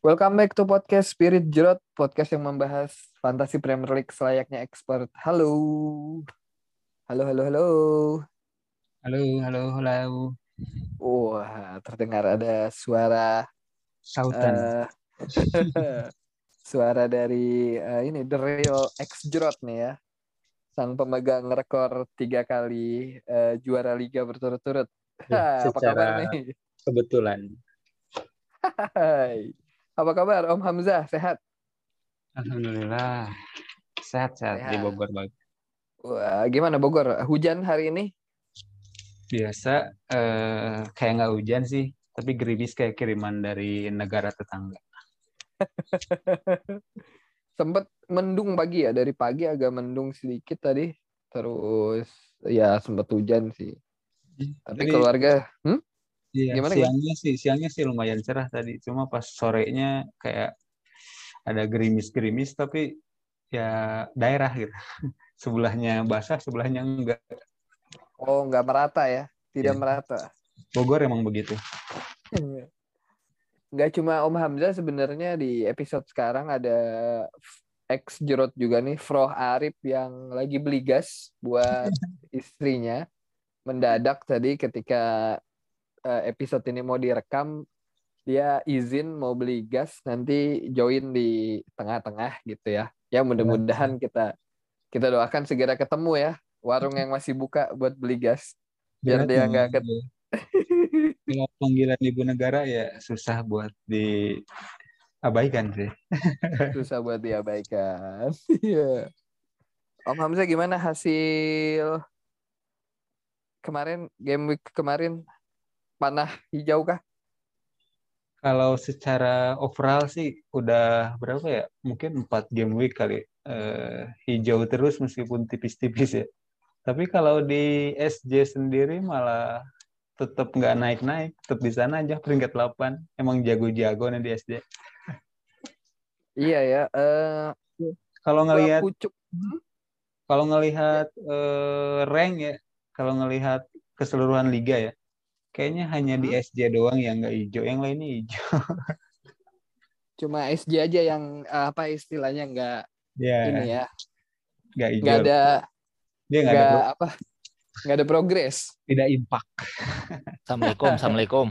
Welcome back to podcast Spirit Jerot, podcast yang membahas fantasi Premier League selayaknya expert. Halo. Halo, halo, halo. Halo, halo, halo. Wah, terdengar ada suara Sautan. eh, suara dari eh, ini The Real X Jerot nih ya. Sang pemegang rekor tiga kali eh, juara liga berturut-turut. Ya, Apa kabar nih? Kebetulan. Hai. Apa kabar Om Hamzah? Sehat? Alhamdulillah. Sehat-sehat di. Bogor Bang. Wah, gimana Bogor? Hujan hari ini? Biasa eh, kayak nggak hujan sih, tapi gerimis kayak kiriman dari negara tetangga. Sempet mendung pagi ya, dari pagi agak mendung sedikit tadi. Terus ya sempet hujan sih. Tapi Jadi, keluarga, hmm? Iya, gimana, siangnya sih, siangnya sih lumayan cerah tadi. Cuma pas sorenya kayak ada gerimis-gerimis, tapi ya daerah gitu. Sebelahnya basah, sebelahnya enggak. Oh nggak merata ya, tidak Iya. merata. Bogor emang begitu. Nggak cuma Om Hamzah sebenarnya di episode sekarang ada ex Jerot juga nih, Froh Arif yang lagi beli gas buat istrinya. Mendadak tadi ketika eh, episode ini mau direkam, dia izin mau beli gas, nanti join di tengah-tengah gitu ya. Ya mudah-mudahan kita kita doakan segera ketemu ya warung yang masih buka buat beli gas. Biar Berat dia nggak ket Kalau panggilan ibu negara ya susah buat diabaikan sih. susah buat diabaikan. Iya. Om Hamzah gimana hasil kemarin game week kemarin panah hijau kah? Kalau secara overall sih udah berapa ya? Mungkin 4 game week kali. Eh, hijau terus meskipun tipis-tipis ya. Tapi kalau di SJ sendiri malah tetap nggak naik-naik, tetap di sana aja peringkat 8. Emang jago-jago nih di SJ. Iya ya. Eh Kalau ngelihat kalau ngelihat eh, rank ya, kalau ngelihat keseluruhan liga ya, kayaknya hanya di SJ doang yang nggak hijau, yang lainnya hijau. Cuma SJ aja yang eh, apa istilahnya nggak Ya, ini ya, nggak hijau. nggak ada Dia nggak ada apa nggak ada progres. tidak impak. Assalamualaikum, assalamualaikum.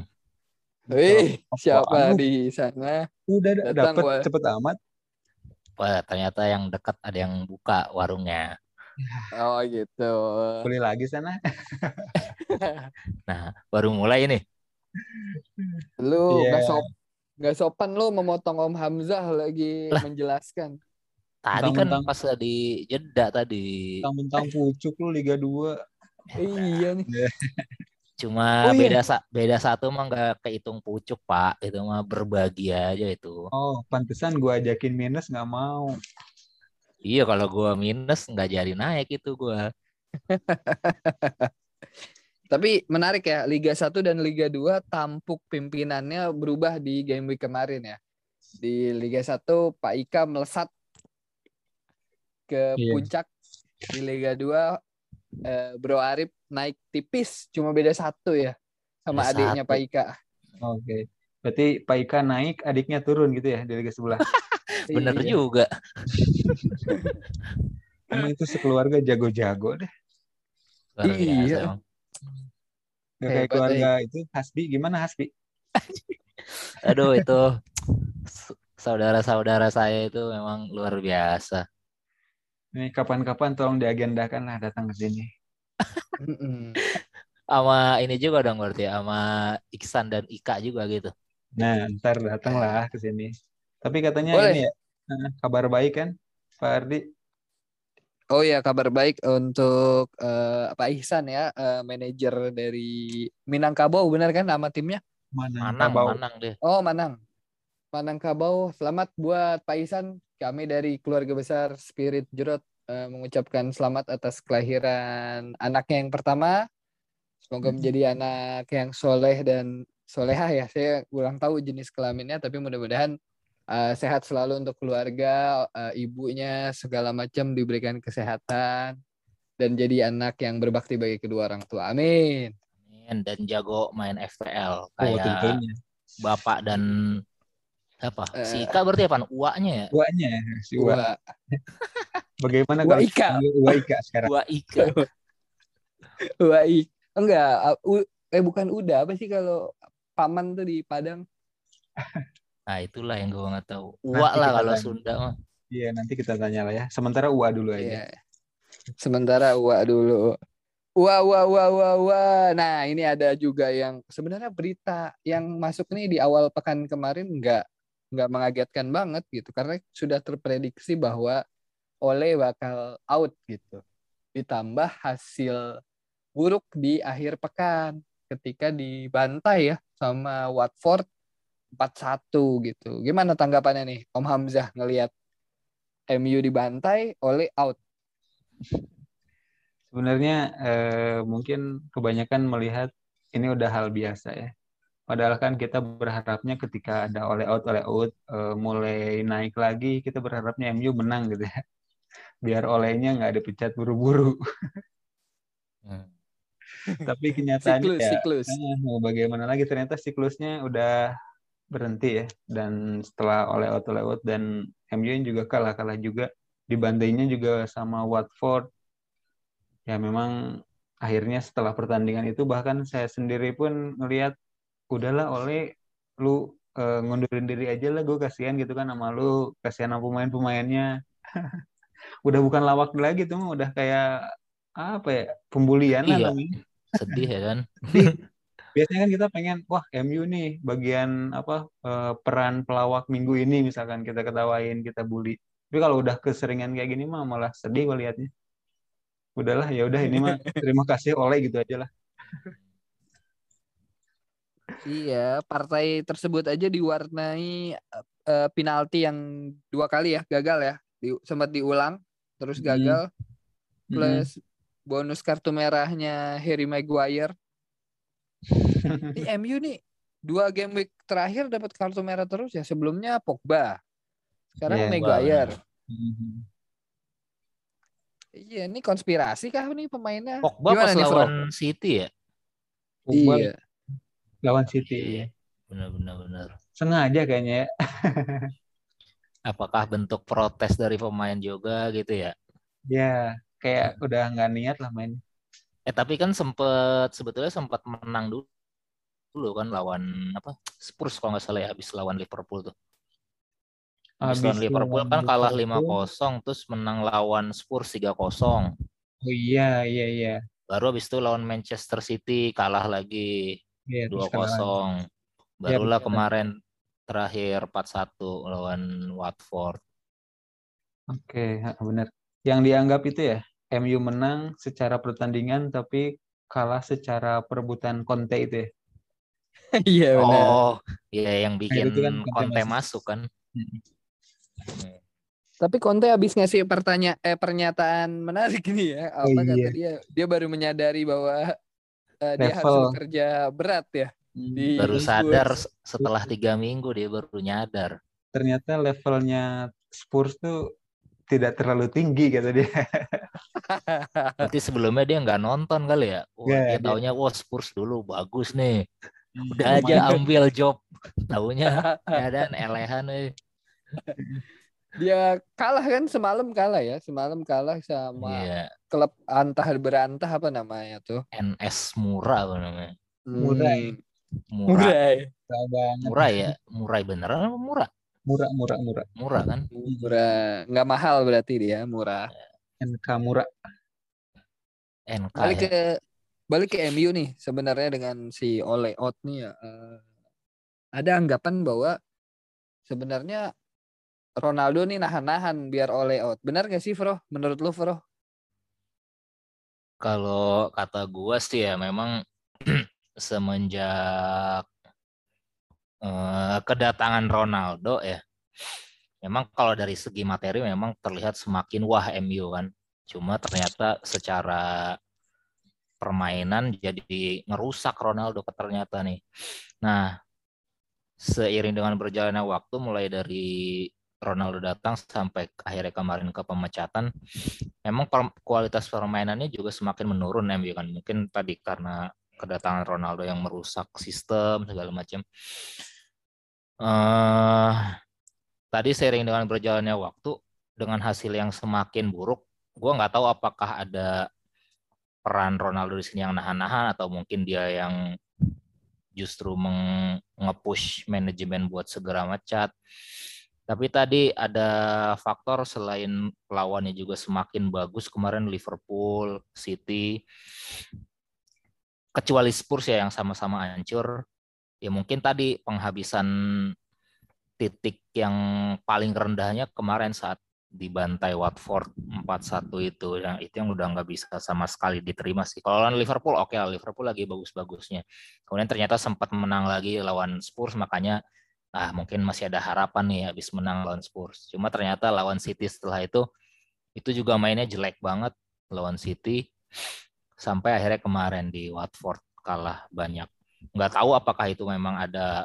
Wih, Apa- siapa di sana? Udah Datang, dapat cepet amat. Wah, ternyata yang dekat ada yang buka warungnya. Oh gitu. Beli lagi sana. Nah, baru mulai nih. Lu Iya. nggak sop nggak sopan lu memotong Om Hamzah lagi Lah. menjelaskan. Tadi kan Mentang-mentang- pas di jeda tadi. Mentang-mentang pucuk lu Liga 2. Iya nih. Cuma Oh, iya. beda sa beda satu mah nggak kehitung pucuk, Pak. Itu mah berbagi aja itu. Oh, pantesan gua ajakin minus nggak mau. Iya, kalau gua minus nggak jadi naik itu gua. Tapi menarik ya, Liga 1 dan Liga 2 tampuk pimpinannya berubah di game week kemarin ya. Di Liga 1 Pak Ika melesat ke Iya. puncak. Di Liga 2 eh, Bro Arif naik tipis, cuma beda satu ya sama Beda adiknya satu. Pak Ika. Oke. Berarti Pak Ika naik, adiknya turun gitu ya di Liga sebelah. Bener Iya. juga. Emang itu sekeluarga jago-jago deh. Luar biasa Iya. emang. Gak kayak Hebat, keluarga itu Hasbi. Gimana Hasbi? Aduh, itu saudara-saudara saya itu memang luar biasa. Ini kapan-kapan tolong diagendakan lah datang ke sini. Sama ini juga dong berarti sama Iksan dan Ika juga gitu. Nah, ntar datang lah ke sini. Tapi katanya Boleh. ini ya, eh, kabar baik kan, Pak Ardi? Oh ya kabar baik untuk eh, Pak Ihsan ya, eh, manajer dari Minangkabau benar kan nama timnya? Mana? Manang, Kabau. manang deh. Oh, Manang. Manangkabau, selamat buat Pak Ihsan. Kami dari keluarga besar Spirit Jerot eh, mengucapkan selamat atas kelahiran anaknya yang pertama. Semoga Hmm. menjadi anak yang soleh dan solehah ya. Saya kurang tahu jenis kelaminnya, tapi mudah-mudahan eh, sehat selalu untuk keluarga, eh, ibunya segala macam diberikan kesehatan dan jadi anak yang berbakti bagi kedua orang tua. Amin. Amin. Dan jago main FPL Oh, kayak tentunya. bapak dan Apa? Eh. Si Ika berarti apa? Uaknya ya? Uanya si Ua. Ua. Bagaimana Ua kalau Ika. Ua Ika sekarang? Ua Ika. Ua I- Enggak, uh, u- eh bukan udah apa sih kalau paman tuh di Padang? Nah itulah yang gue nggak tahu. Nanti Uak lah kalau tanya. Sunda mah. Iya nanti kita tanya lah ya. Sementara Ua dulu aja. Iya. Sementara Ua dulu. Ua, ua, ua, ua, ua. Nah, ini ada juga yang sebenarnya berita yang masuk nih di awal pekan kemarin nggak nggak mengagetkan banget gitu karena sudah terprediksi bahwa Ole bakal out gitu. Ditambah hasil buruk di akhir pekan ketika dibantai ya sama Watford 4-1 gitu. Gimana tanggapannya nih Om Hamzah ngelihat MU dibantai, Ole out. Sebenarnya eh, mungkin kebanyakan melihat ini udah hal biasa ya. Padahal kan kita berharapnya ketika ada oleh out oleh out eh, mulai naik lagi kita berharapnya MU menang gitu ya. Biar olehnya nggak dipecat buru-buru. Hmm. Tapi kenyataannya Siklus, ya siklus. eh, mau bagaimana lagi ternyata siklusnya udah berhenti ya. Dan setelah oleh out oleh out dan MU juga kalah kalah juga dibandingnya juga sama Watford ya memang akhirnya setelah pertandingan itu bahkan saya sendiri pun ngelihat udahlah oleh lu eh, ngundurin diri aja lah gue kasihan gitu kan sama lu kasihan sama pemain-pemainnya udah bukan lawak lagi tuh udah kayak apa ya pembulian lah Iya. namanya Sedih ya kan? biasanya kan kita pengen wah MU nih bagian apa eh, peran pelawak minggu ini misalkan kita ketawain kita bully tapi kalau udah keseringan kayak gini mah malah sedih gue liatnya udahlah ya udah ini mah terima kasih oleh gitu aja lah Iya, partai tersebut aja diwarnai eh, penalti yang dua kali ya gagal ya, di, sempat diulang terus Hmm. gagal Mm-mm. plus bonus kartu merahnya Harry Maguire. Di MU nih dua game week terakhir dapat kartu merah terus ya sebelumnya Pogba, sekarang Iya. Maguire. Iya, ini konspirasi kah nih pemainnya? Pogba Gimana pas nih, Fro? lawan City ya? Pogba Iya. lawan City Iya. Benar-benar benar. sengaja kayaknya ya Apakah bentuk protes dari pemain juga gitu ya? ya kayak udah nggak niat lah main Eh tapi kan sempet sebetulnya sempat menang dulu dulu kan lawan apa Spurs kalau nggak salah ya habis lawan Liverpool tuh. Habis lawan Liverpool kan kalah 5-0 terus menang lawan Spurs 3-0. oh iya iya iya Baru habis itu lawan Manchester City kalah lagi Iya, kalah. 2-0. Barulah betul. kemarin terakhir 4-1 lawan Watford. Oke, ha, benar. Yang dianggap itu ya, MU menang secara pertandingan tapi kalah secara perebutan Conte itu ya. Iya benar. Oh, iya yang bikin itu kan Conte masuk. masuk kan. Hmm. Tapi Conte habis ngasih pertanya eh pernyataan menarik nih ya. Oh, Apa kata iya. dia? Dia baru menyadari bahwa eh, dia harus Level. bekerja berat ya. Di Baru Spurs. sadar setelah tiga minggu dia baru nyadar. Ternyata levelnya Spurs tuh tidak terlalu tinggi kata dia. Berarti sebelumnya dia nggak nonton kali ya. Wah, Nggak, dia taunya wah Spurs dulu bagus nih. Hmm, Udah aja ambil job. Taunya ya dan elehan eh. dia kalah kan semalam kalah ya. Semalam kalah sama Iya, klub antah berantah apa namanya tuh? NS murah apa namanya. Murah ya? Hmm, Murah. Murah. Murah banget. Murah ya? Murah beneran apa murah? Murah, murah, murah. Murah kan? Murah. Nggak mahal berarti dia, murah. NK murah. NK Balik ya. ke balik ke MU nih sebenarnya dengan si Ole Out nih ya. eh, ada anggapan bahwa sebenarnya Ronaldo nih nahan-nahan biar Ole Out. Benar gak sih, Fro? Menurut lu, Fro? Kalau kata gua sih ya memang semenjak eh, kedatangan Ronaldo ya, memang kalau dari segi materi memang terlihat semakin wah MU kan. Cuma ternyata secara permainan jadi ngerusak Ronaldo ternyata nih. Nah, seiring dengan berjalannya waktu mulai dari Ronaldo datang sampai akhirnya kemarin ke pemecatan, memang kualitas permainannya juga semakin menurun MU kan. Mungkin tadi karena kedatangan Ronaldo yang merusak sistem segala macam. eh tadi sering dengan berjalannya waktu dengan hasil yang semakin buruk, gue nggak tahu apakah ada peran Ronaldo di sini yang nahan-nahan atau mungkin dia yang justru mengepush manajemen buat segera mecat. Tapi tadi ada faktor selain lawannya juga semakin bagus kemarin Liverpool, City, kecuali Spurs ya yang sama-sama hancur. Ya mungkin tadi penghabisan titik yang paling rendahnya kemarin saat dibantai Watford 4-1 itu yang itu yang udah nggak bisa sama sekali diterima sih. Kalau lawan Liverpool oke okay Liverpool lagi bagus-bagusnya. Kemudian ternyata sempat menang lagi lawan Spurs makanya ah mungkin masih ada harapan nih habis menang lawan Spurs. Cuma ternyata lawan City setelah itu itu juga mainnya jelek banget lawan City sampai akhirnya kemarin di Watford kalah banyak. Nggak tahu apakah itu memang ada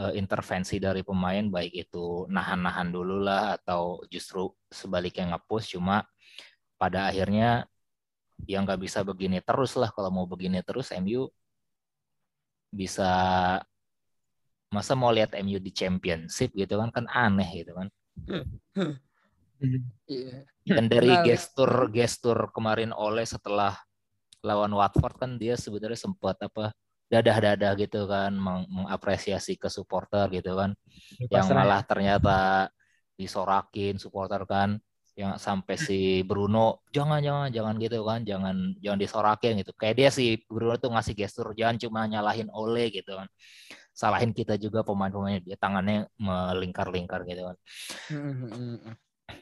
uh, intervensi dari pemain baik itu nahan-nahan dulu lah atau justru sebaliknya ngepush. Cuma pada akhirnya yang nggak bisa begini terus lah. Kalau mau begini terus MU bisa masa mau lihat MU di championship gitu kan kan aneh gitu kan. Iya. dan dari gestur gestur kemarin oleh setelah lawan Watford kan dia sebenarnya sempat apa dadah-dadah gitu kan meng mengapresiasi ke supporter gitu kan. Yang malah ternyata disorakin supporter kan yang sampai si Bruno jangan jangan jangan gitu kan jangan jangan disorakin gitu. Kayak dia si Bruno tuh ngasih gestur jangan cuma nyalahin Ole gitu kan. Salahin kita juga pemain-pemainnya dia tangannya melingkar-lingkar gitu kan. Hmm, hmm, hmm,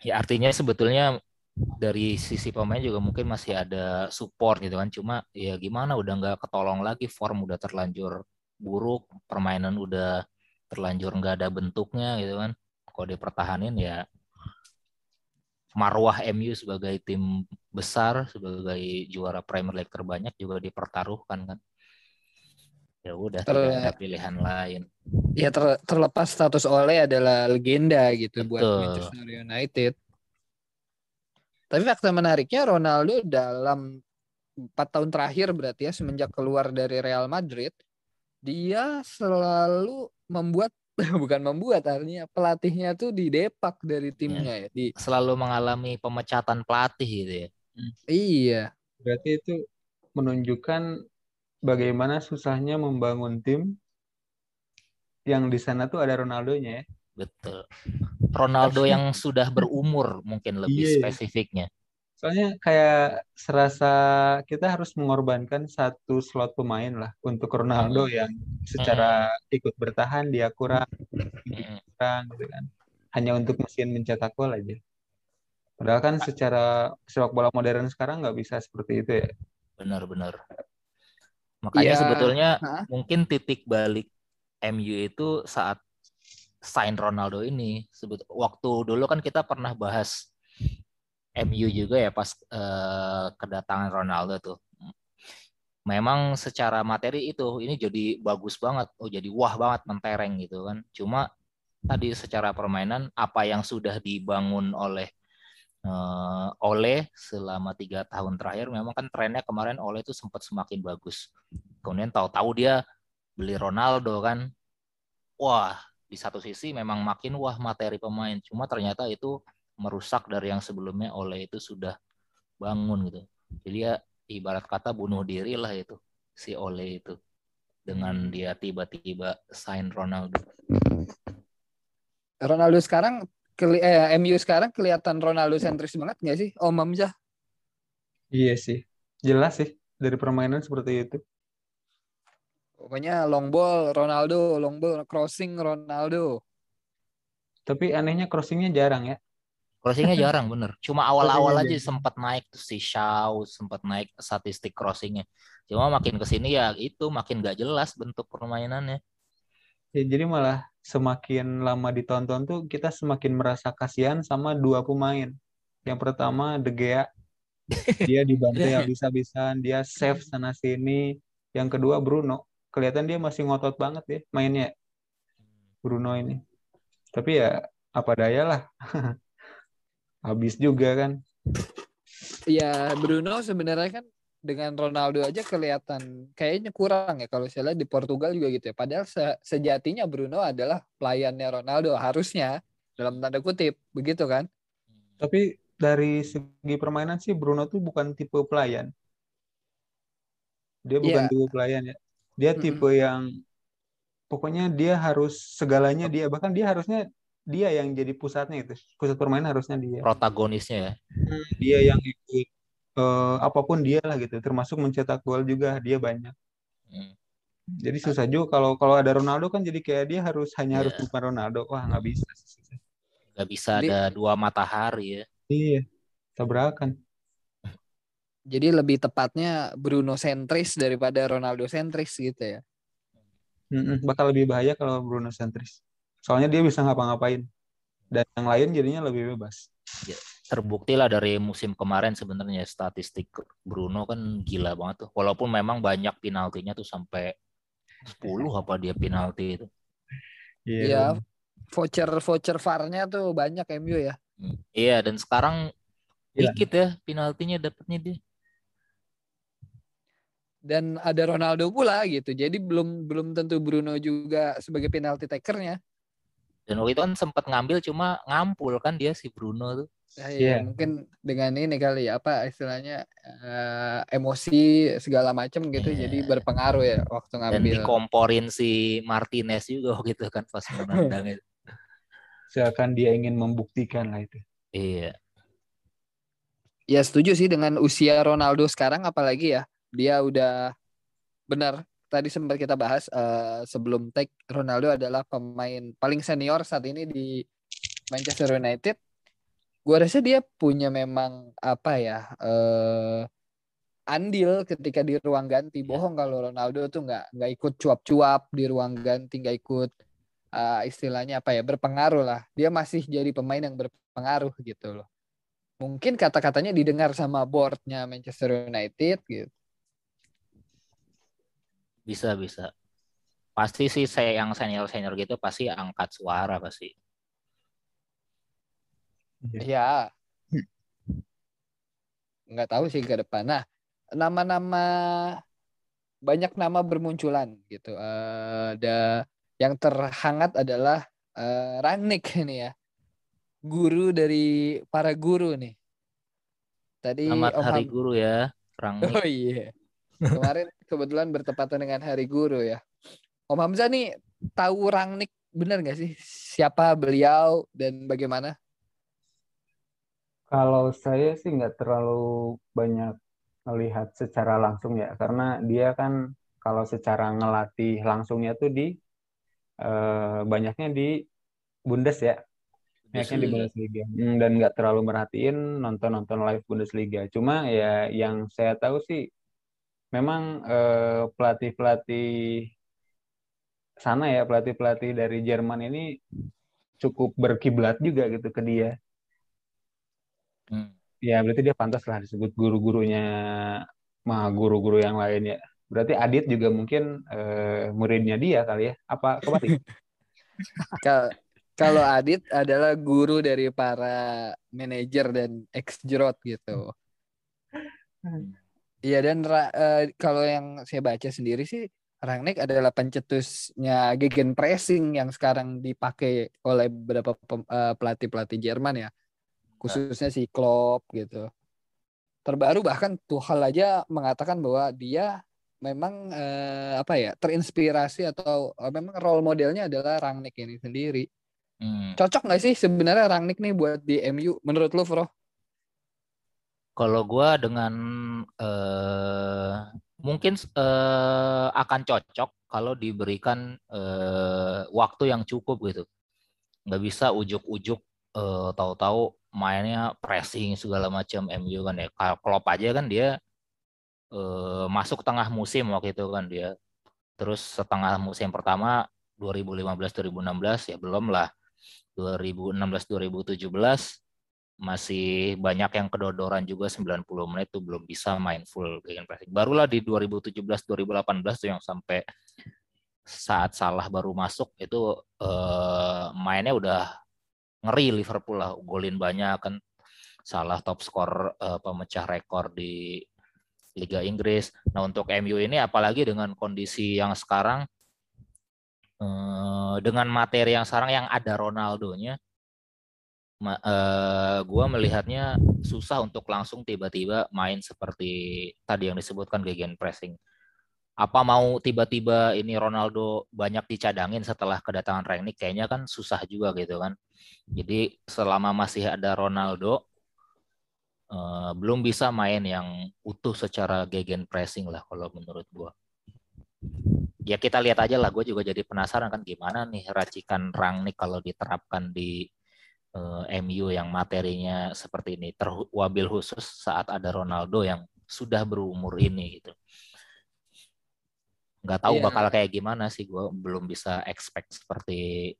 ya artinya sebetulnya dari sisi pemain juga mungkin masih ada support gitu kan. Cuma ya gimana udah nggak ketolong lagi form udah terlanjur buruk permainan udah terlanjur nggak ada bentuknya gitu kan. Kalau dipertahanin ya marwah MU sebagai tim besar sebagai juara Premier League terbanyak juga dipertaruhkan kan. Ya udah Ter tidak ada pilihan lain. ya ter terlepas status Oleh adalah legenda gitu Betul. buat Manchester United tapi fakta menariknya Ronaldo dalam empat tahun terakhir berarti ya semenjak keluar dari Real Madrid dia selalu membuat bukan membuat artinya pelatihnya tuh di depak dari timnya ya, ya di selalu mengalami pemecatan pelatih gitu ya. Hmm. Iya. Berarti itu menunjukkan bagaimana susahnya membangun tim yang di sana tuh ada Ronaldonya ya. Betul. Ronaldo yang sudah berumur mungkin lebih yeah. spesifiknya. Soalnya kayak serasa kita harus mengorbankan satu slot pemain lah untuk Ronaldo hmm. yang secara hmm. ikut bertahan dia kurang, hmm. kurang gitu kan. Hanya untuk mesin mencetak gol aja. Padahal kan secara sepak bola modern sekarang nggak bisa seperti itu ya. Benar-benar. Makanya ya. sebetulnya Hah? mungkin titik balik MU itu saat sign Ronaldo ini. Sebut waktu dulu kan kita pernah bahas MU juga ya pas uh, kedatangan Ronaldo tuh. Memang secara materi itu ini jadi bagus banget, oh jadi wah banget mentereng gitu kan. Cuma tadi secara permainan apa yang sudah dibangun oleh uh, Oleh selama tiga tahun terakhir memang kan trennya kemarin Oleh itu sempat semakin bagus. Kemudian tahu-tahu dia beli Ronaldo kan, wah di satu sisi memang makin wah materi pemain cuma ternyata itu merusak dari yang sebelumnya oleh itu sudah bangun gitu. Jadi ya ibarat kata bunuh diri lah itu si oleh itu dengan dia tiba-tiba sign Ronaldo. Ronaldo sekarang eh, MU sekarang kelihatan Ronaldo sentris banget nggak sih Om Hamzah? Iya sih jelas sih dari permainan seperti itu Pokoknya long ball Ronaldo, long ball crossing Ronaldo. Tapi anehnya crossingnya jarang ya. Crossingnya jarang bener. Cuma awal-awal aja sempat naik tuh si Shaw, sempat naik statistik crossingnya. Cuma makin ke sini ya itu makin gak jelas bentuk permainannya. Ya, jadi malah semakin lama ditonton tuh kita semakin merasa kasihan sama dua pemain. Yang pertama De Gea, dia dibantai habis-habisan, dia save sana sini. Yang kedua Bruno, kelihatan dia masih ngotot banget ya mainnya Bruno ini. Tapi ya apa daya lah. Habis juga kan. Iya, Bruno sebenarnya kan dengan Ronaldo aja kelihatan kayaknya kurang ya kalau saya lihat di Portugal juga gitu ya. Padahal se sejatinya Bruno adalah pelayannya Ronaldo harusnya dalam tanda kutip begitu kan? Tapi dari segi permainan sih Bruno tuh bukan tipe pelayan. Dia bukan Iya. tipe pelayan ya. Dia tipe yang pokoknya dia harus segalanya dia bahkan dia harusnya dia yang jadi pusatnya itu. Pusat permainan harusnya dia. Protagonisnya ya. Dia yang ikut eh, apa pun dia lah gitu. Termasuk mencetak gol juga dia banyak. Hmm. Jadi susah juga kalau kalau ada Ronaldo kan jadi kayak dia harus hanya harus Iya. bukan Ronaldo. Wah, nggak bisa. Nggak bisa ada dua matahari ya. Iya. Tabrakan. Jadi lebih tepatnya Bruno sentris daripada Ronaldo sentris gitu ya. Mm-mm, bakal lebih bahaya kalau Bruno sentris. Soalnya dia bisa ngapa-ngapain. Dan yang lain jadinya lebih bebas. Terbukti lah dari musim kemarin sebenarnya statistik Bruno kan gila banget tuh. Walaupun memang banyak penaltinya tuh sampai 10 apa dia penalti itu. Iya. Voucher voucher VAR-nya tuh banyak MU ya. Hmm. Iya dan sekarang Iya. dikit ya penaltinya dapatnya dia. Dan ada Ronaldo pula gitu. Jadi belum belum tentu Bruno juga sebagai penalti takernya. Dan waktu itu kan sempat ngambil cuma ngampul kan dia si Bruno tuh. Ya, Iya. ya, mungkin dengan ini kali ya apa istilahnya eh, emosi segala macam gitu Iya. jadi berpengaruh ya waktu Dan ngambil. dikomporin si Martinez juga gitu kan pas menendang itu. Seakan dia ingin membuktikan lah itu. Iya. Ya setuju sih dengan usia Ronaldo sekarang apalagi ya dia udah benar tadi sempat kita bahas eh, sebelum take Ronaldo adalah pemain paling senior saat ini di Manchester United. Gua rasa dia punya memang apa ya eh andil ketika di ruang ganti. Bohong kalau Ronaldo tuh nggak nggak ikut cuap-cuap di ruang ganti, nggak ikut eh, istilahnya apa ya berpengaruh lah. Dia masih jadi pemain yang berpengaruh gitu loh mungkin kata-katanya didengar sama boardnya Manchester United gitu. Bisa bisa. Pasti sih saya yang senior senior gitu pasti angkat suara pasti. Ya. Nggak tahu sih ke depan. Nah, nama-nama banyak nama bermunculan gitu. Eh, ada yang terhangat adalah eh, Rangnick ini ya. Guru dari para guru nih. Tadi Selamat Om Hari Ham- Guru ya, Rangnick. Oh iya. Kemarin kebetulan bertepatan dengan Hari Guru ya. Om Hamzah nih tahu Rangnick bener nggak sih? Siapa beliau dan bagaimana? Kalau saya sih nggak terlalu banyak melihat secara langsung ya, karena dia kan kalau secara ngelatih langsungnya tuh di eh, banyaknya di Bundes ya, banyaknya di Bundesliga. Hmm, dan nggak terlalu merhatiin nonton-nonton live Bundesliga. Cuma ya yang saya tahu sih memang eh, pelatih-pelatih sana ya, pelatih-pelatih dari Jerman ini cukup berkiblat juga gitu ke dia. Hmm. Ya, berarti dia pantas lah disebut guru-gurunya mah guru-guru yang lain ya. Berarti Adit juga mungkin eh, muridnya dia kali ya. Apa kebalik? Kal- Kalau Adit adalah guru dari para manajer dan ex jerot gitu. Iya dan eh, kalau yang saya baca sendiri sih Rangnick adalah pencetusnya gegen pressing yang sekarang dipakai oleh beberapa eh, pelatih-pelatih Jerman ya. Khususnya si Klopp gitu. Terbaru bahkan Tuchel aja mengatakan bahwa dia memang eh, apa ya terinspirasi atau eh, memang role modelnya adalah Rangnick ini sendiri. Hmm. Cocok nggak sih sebenarnya Rangnick nih buat di MU menurut lu, Bro? Kalau gua dengan eh, mungkin eh, akan cocok kalau diberikan eh, waktu yang cukup gitu. Nggak bisa ujuk-ujuk eh, tahu-tahu mainnya pressing segala macam MU kan ya. Kalau Klopp aja kan dia eh, masuk tengah musim waktu itu kan dia. Terus setengah musim pertama 2015-2016 ya belum lah. 2016-2017 masih banyak yang kedodoran juga 90 menit tuh belum bisa main full pressing. Barulah di 2017-2018 tuh yang sampai saat salah baru masuk itu eh, mainnya udah ngeri Liverpool lah, golin banyak kan salah top skor eh, pemecah rekor di Liga Inggris. Nah untuk MU ini apalagi dengan kondisi yang sekarang eh, dengan materi yang sekarang yang ada Ronaldonya, eh, gue melihatnya susah untuk langsung tiba-tiba main seperti tadi yang disebutkan gegen pressing. Apa mau tiba-tiba ini Ronaldo banyak dicadangin setelah kedatangan Rangnick kayaknya kan susah juga gitu kan. Jadi selama masih ada Ronaldo uh, belum bisa main yang utuh secara gegen pressing lah kalau menurut gue. Ya kita lihat aja lah, gue juga jadi penasaran kan gimana nih racikan Rangnick kalau diterapkan di uh, eh, MU yang materinya seperti ini terwabil khusus saat ada Ronaldo yang sudah berumur ini gitu nggak tahu yeah. bakal kayak gimana sih gue belum bisa expect seperti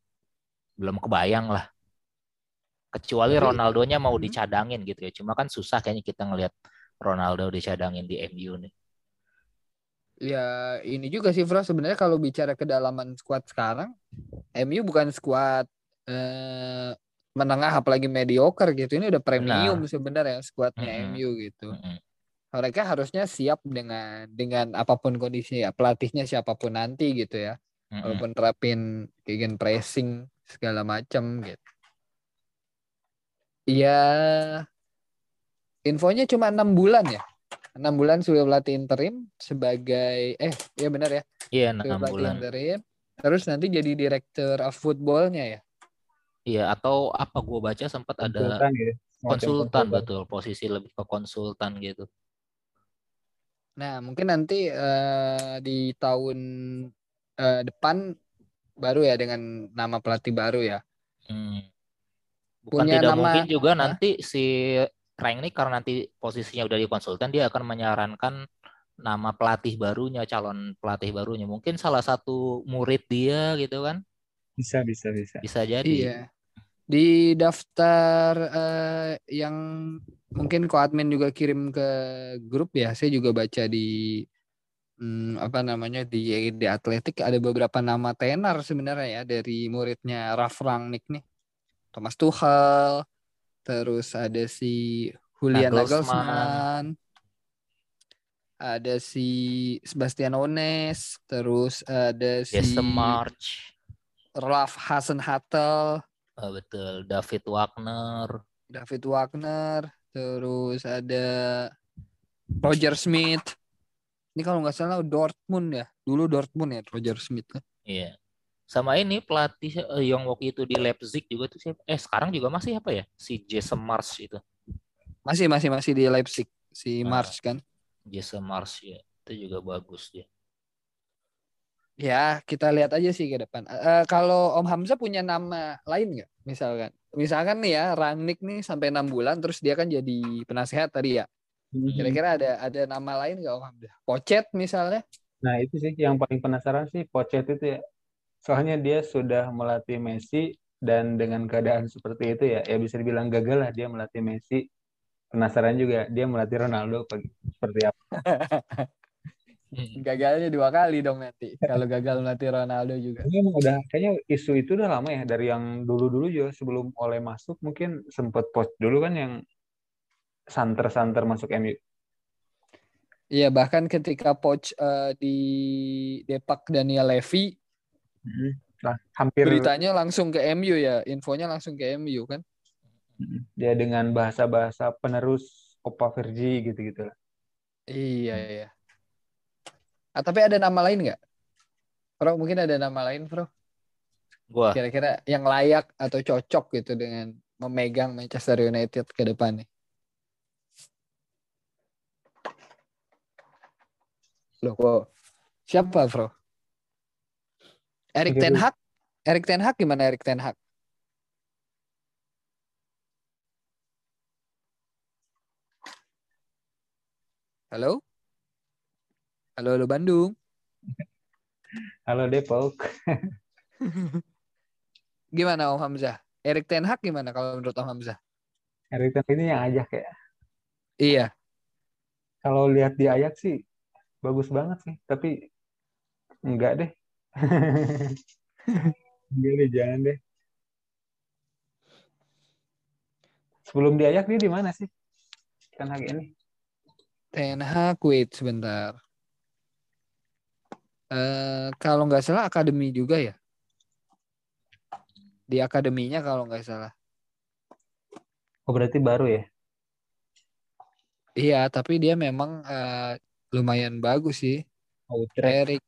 belum kebayang lah kecuali Ronaldonya mau hmm. dicadangin gitu ya cuma kan susah kayaknya kita ngelihat Ronaldo dicadangin di MU nih ya ini juga sih Fro sebenarnya kalau bicara kedalaman skuad sekarang MU bukan skuad eh, menengah apalagi mediocre gitu. Ini udah premium sebenarnya skuadnya mm -hmm. MU gitu. Mm -hmm. Mereka harusnya siap dengan dengan apa pun kondisi ya, pelatihnya siapa pun nanti gitu ya. Mm -hmm. Walaupun terapin gegen pressing segala macam gitu. Ya infonya cuma enam bulan ya. Enam bulan sudah pelatih interim sebagai eh ya benar ya. Iya enam bulan. Interim. Terus nanti jadi direktur of footballnya ya. Iya, atau apa gue baca sempat ada konsultan, gitu. konsultan betul, posisi lebih ke konsultan gitu. Nah, mungkin nanti uh, di tahun uh, depan baru ya dengan nama pelatih baru ya. Hmm. Bukan Punya tidak nama, mungkin juga huh? nanti si Rangnick karena nanti posisinya udah di konsultan dia akan menyarankan nama pelatih barunya, calon pelatih barunya. Mungkin salah satu murid dia gitu kan. Bisa, bisa, bisa. Bisa jadi. Iya. Di daftar uh, yang mungkin ko admin juga kirim ke grup ya, saya juga baca di hmm, apa namanya di di Atletik ada beberapa nama tenar sebenarnya ya dari muridnya Ralf Rangnick nih. Thomas Tuchel, terus ada si Julian Nagelsmann, Nagelsmann ada si Sebastian Ones, terus ada si Jesse March, Ralf Hasenhattel, uh, betul, David Wagner, David Wagner, terus ada Roger Smith. Ini kalau nggak salah Dortmund ya, dulu Dortmund ya Roger Smith kan. Iya. Sama ini pelatih uh, yang waktu itu di Leipzig juga tuh siapa? Eh sekarang juga masih apa ya? Si Jason Mars itu. Masih masih masih di Leipzig si nah, Mars kan. Jesse Mars ya itu juga bagus dia. Ya kita lihat aja sih ke depan. Uh, kalau Om Hamzah punya nama lain nggak? Misalkan, misalkan nih ya Rangnick nih sampai enam bulan, terus dia kan jadi penasehat tadi ya. Mhm. Kira-kira ada ada nama lain nggak Om Hamzah? Pocet misalnya? Nah itu sih yang paling penasaran sih Pocet itu ya. Soalnya dia sudah melatih Messi dan dengan keadaan seperti itu ya, ya bisa dibilang gagal lah dia melatih Messi penasaran juga dia melatih Ronaldo seperti apa. Gagalnya dua kali dong nanti kalau gagal melatih Ronaldo juga. Ini emang udah kayaknya isu itu udah lama ya dari yang dulu-dulu juga sebelum oleh masuk mungkin sempat post dulu kan yang santer-santer masuk MU. Iya bahkan ketika Poch uh, di Depak Daniel Levy, nah, hampir beritanya langsung ke MU ya, infonya langsung ke MU kan? Dia dengan bahasa-bahasa penerus Opa Vergi gitu-gitu lah. Iya, iya. Ah, tapi ada nama lain nggak? Bro, mungkin ada nama lain, Bro? Gua. Kira-kira yang layak atau cocok gitu dengan memegang Manchester United ke depan nih. Loh, kok siapa, Bro? Erik Ten Hag? Erik Ten Hag gimana Erik Ten Hag? Halo? Halo, halo Bandung. Halo Depok. gimana Om Hamzah? Erik Ten Hag gimana kalau menurut Om Hamzah? Erik Ten Hag ini yang ajak ya? Iya. Kalau lihat di Ajax sih bagus banget sih, tapi enggak deh. enggak deh, jangan deh. Sebelum di Ajax dia di mana sih? Ten Hag ini? Ten Hag wait sebentar. Eh kalau nggak salah akademi juga ya. Di akademinya kalau nggak salah. Oh berarti baru ya? Iya, tapi dia memang eh, lumayan bagus sih. Oh, Utrecht, Erik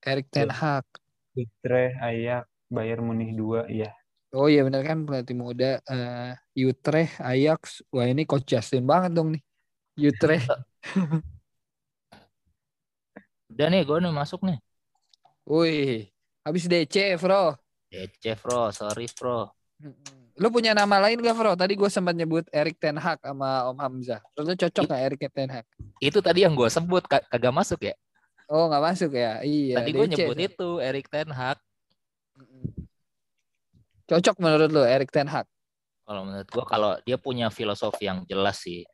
Erik Ten Hag. Utrecht, Ajax, Bayern Munich 2, iya. Oh iya benar kan pelatih muda eh Utrecht, Ajax. Wah ini coach Justin banget dong nih. Utrecht. Udah nih, gue nih masuk nih. Wih, habis DC, Bro. DC, bro. Sorry, bro. Lu punya nama lain gak, Bro? Tadi gue sempat nyebut Erik Ten Hag sama Om Hamzah. Lu cocok gak Erik Ten Hag? Itu tadi yang gue sebut, ka- kagak masuk ya. Oh, nggak masuk ya? Iya. tadi gue nyebut itu, Erik Ten Hag. Cocok menurut lu Erik Ten Hag? Kalau menurut gue, kalau dia punya filosofi yang jelas sih.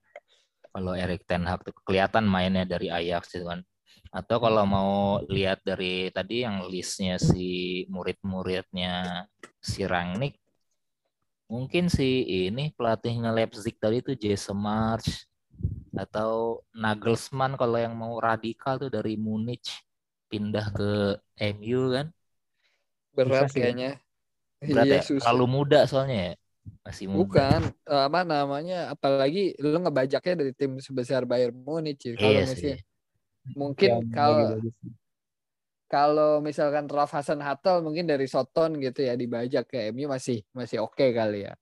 Kalau Erik Ten Hag tuh kelihatan mainnya dari Ajax gitu kan. Atau kalau mau lihat dari tadi yang listnya si murid-muridnya si Rangnick, mungkin si ini pelatihnya Leipzig tadi tuh Jesse March atau Nagelsmann kalau yang mau radikal tuh dari Munich pindah ke MU kan. Berat sih, kayaknya. Berat iya, ya? susah. Terlalu muda soalnya ya. Masih muda. Bukan eh, apa namanya? Apalagi lu ngebajaknya dari tim sebesar Bayern Munich. ya. Kalau Iya sih. Mungkin Yang kalau kalau misalkan Ralf Hasan Hattel mungkin dari Soton gitu ya dibajak ke MU masih masih oke kali ya.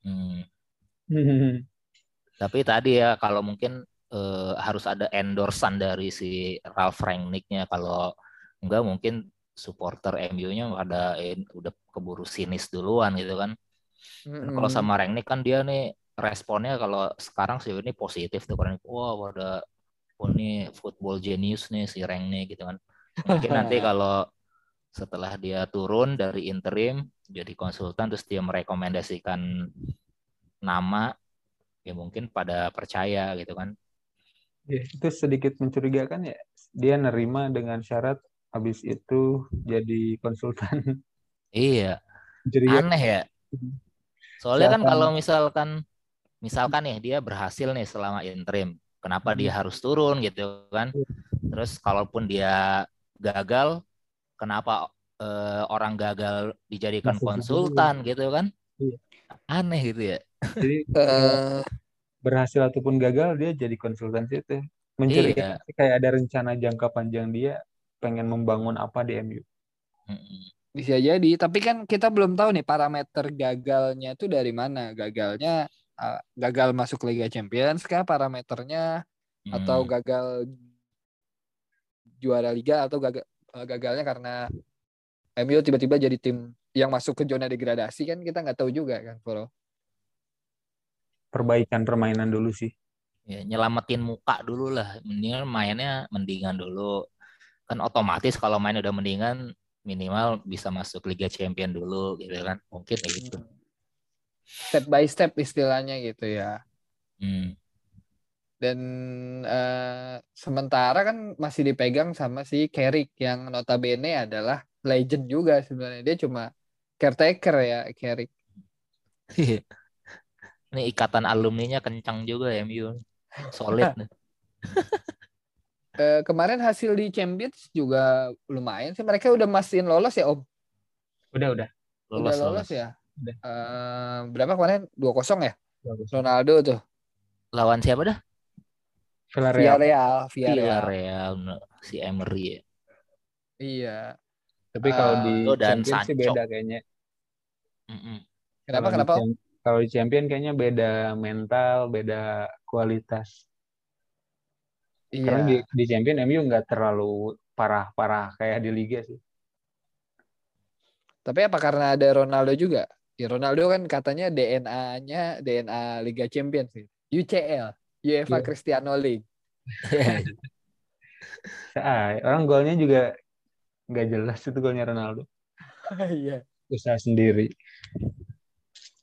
Hmm. Tapi tadi ya kalau mungkin eh, harus ada endorsan dari si Ralf Rangnicknya kalau enggak mungkin supporter MU-nya ada eh, udah keburu sinis duluan gitu kan. Dan Kalau sama Rangnick kan dia nih responnya kalau sekarang sih ini positif tuh karena wah pada oh, ini football genius nih si Rangnick gitu kan. Mungkin nanti kalau setelah dia turun dari interim jadi konsultan terus dia merekomendasikan nama ya mungkin pada percaya gitu kan. Ya, itu sedikit mencurigakan ya. Dia nerima dengan syarat habis itu jadi konsultan. Iya, Mencurigakan. aneh ya. Soalnya kan Siapa- kalau misalkan misalkan nih dia berhasil nih selama interim, kenapa dia harus turun gitu kan? Terus kalaupun dia gagal, kenapa eh, orang gagal dijadikan Masih konsultan gitu kan? Iya. Aneh gitu ya. Jadi Eh, berhasil ataupun gagal dia jadi konsultan situ. Mencurigakan Iya. kayak ada rencana jangka panjang dia pengen membangun apa di MU. Bisa jadi, tapi kan kita belum tahu nih parameter gagalnya itu dari mana. Gagalnya gagal masuk Liga Champions kah parameternya? Atau Hmm. gagal juara liga atau gagal eh, gagalnya karena MU tiba-tiba jadi tim yang masuk ke zona degradasi kan? Kita nggak tahu juga kan, Bro. Perbaikan permainan dulu sih. ya, nyelamatin muka dulu lah. Mendingan mainnya mendingan dulu. Kan otomatis kalau main udah mendingan minimal bisa masuk Liga Champion dulu gitu kan? Mungkin kayak gitu Step by step istilahnya gitu ya. Hmm. Dan eh, sementara kan masih dipegang sama si Carrick yang notabene adalah legend juga sebenarnya. Dia cuma caretaker ya Carrick. ini ikatan alumninya kencang juga MU solid nih. Eh, kemarin hasil di Champions juga lumayan sih. Mereka udah mastiin lolos ya Om. Udah, udah. lolos, udah lolos, lolos. ya. Udah. Eh, berapa kemarin? 2-0 ya? Bagus. Ronaldo tuh. lawan siapa dah Villarreal. Villarreal, Villarreal. Villarreal si Emery ya. Iya. Tapi kalau di Ronaldo dan Champions sih Sancho. beda kayaknya. Mm-mm. Kenapa Kalau di kenapa? Cham- Kalau di Champion kayaknya beda mental, beda kualitas. Karena di, Iya. di Champion MU nggak terlalu parah-parah kayak di Liga sih. Tapi apa karena ada Ronaldo juga? Ya Ronaldo kan katanya DNA-nya DNA Liga Champions sih. UCL, UEFA Iya. Cristiano League. Ah, orang golnya juga nggak jelas itu golnya Ronaldo. Iya. Usaha sendiri.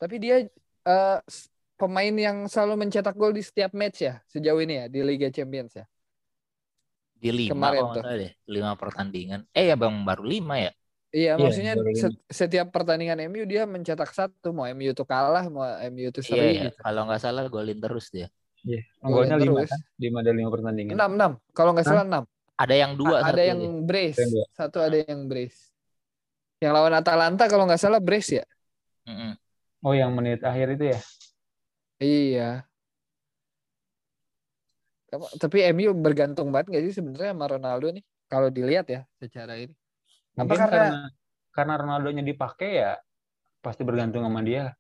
Tapi dia eh, s- pemain yang selalu mencetak gol di setiap match ya sejauh ini ya di Liga Champions ya. Di lima Kemarin tuh. deh, lima pertandingan. Eh ya bang baru lima ya. Iya, Iya, maksudnya setiap pertandingan MU dia mencetak satu, mau MU itu kalah, mau MU itu Iya seri ya. gitu. Kalau nggak salah golin terus dia. Iya. Golin Golnya lima terus. kan? Lima dari lima pertandingan. enam enam kalau nggak salah enam Ada yang dua A- ada yang aja. brace satu ada yang brace yang lawan Atalanta kalau nggak salah brace ya Mm-mm. Oh, yang menit akhir itu ya? iya tapi MU bergantung banget nggak sih sebenarnya sama Ronaldo nih kalau dilihat ya secara ini Apa Mungkin karena- karena karena Ronaldo-nya dipakai ya pasti bergantung sama dia.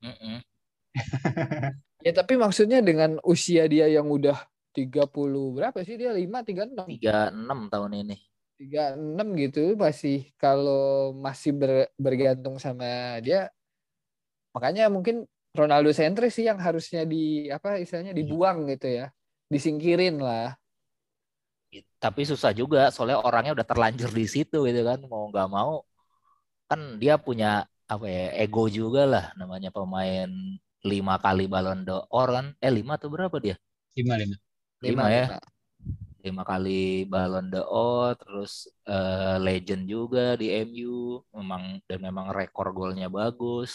Mm-mm. ya tapi maksudnya dengan usia dia yang udah 30 berapa sih dia 5 36 Tiga enam tahun ini. 36 gitu masih kalau masih ber- bergantung sama dia makanya mungkin Ronaldo sentris sih yang harusnya di apa istilahnya dibuang gitu ya disingkirin lah Tapi susah juga soalnya orangnya udah terlanjur di situ gitu kan mau nggak mau kan dia punya apa ya ego juga lah namanya pemain lima kali Ballon d'Or kan eh lima atau berapa dia Lima lima. Lima ya? lima kali Ballon d'Or terus eh, legend juga di MU memang dan memang rekor golnya bagus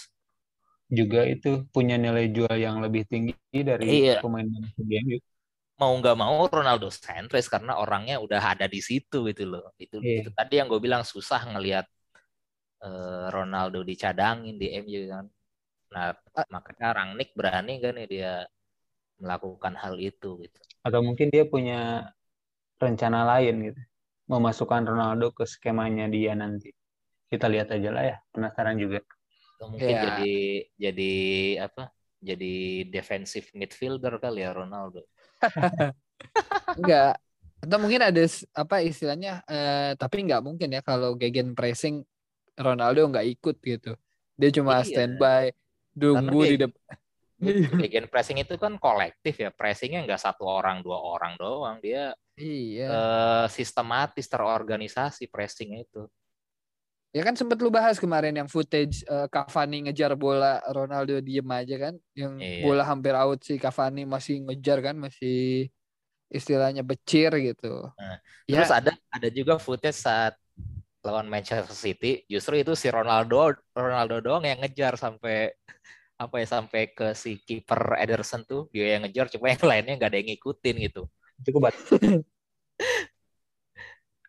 Juga itu punya nilai jual yang lebih tinggi dari Iya. pemain di MU. Mau nggak mau Ronaldo sentris karena orangnya udah ada di situ gitu loh itu Iya. itu tadi yang gue bilang susah ngelihat eh, Ronaldo dicadangin di MU kan nah Ah. makanya Rangnick berani kan nih dia melakukan hal itu gitu Atau mungkin dia punya rencana lain gitu. Memasukkan Ronaldo ke skemanya dia nanti. Kita lihat aja lah ya. Penasaran juga. Atau mungkin Ya. jadi jadi apa jadi defensive midfielder kali ya Ronaldo enggak. Atau mungkin ada apa istilahnya eh, tapi nggak mungkin ya kalau gegen pressing Ronaldo nggak ikut gitu. Dia cuma Iya. standby Karena di depan Iya. Bagian pressing itu kan kolektif ya pressingnya nggak satu orang dua orang doang. Dia iya. eh, sistematis terorganisasi pressingnya itu Ya kan sempat lu bahas kemarin yang footage eh, Cavani ngejar bola Ronaldo diem aja kan, yang Iya. bola hampir out si Cavani masih ngejar kan, masih istilahnya becir gitu. Nah, ya, Terus ada ada juga footage saat lawan Manchester City, justru itu si Ronaldo Ronaldo doang yang ngejar sampai apa ya sampai ke si kiper Ederson tuh dia yang ngejar, cuma yang lainnya nggak ada yang ngikutin gitu. Cukup bat.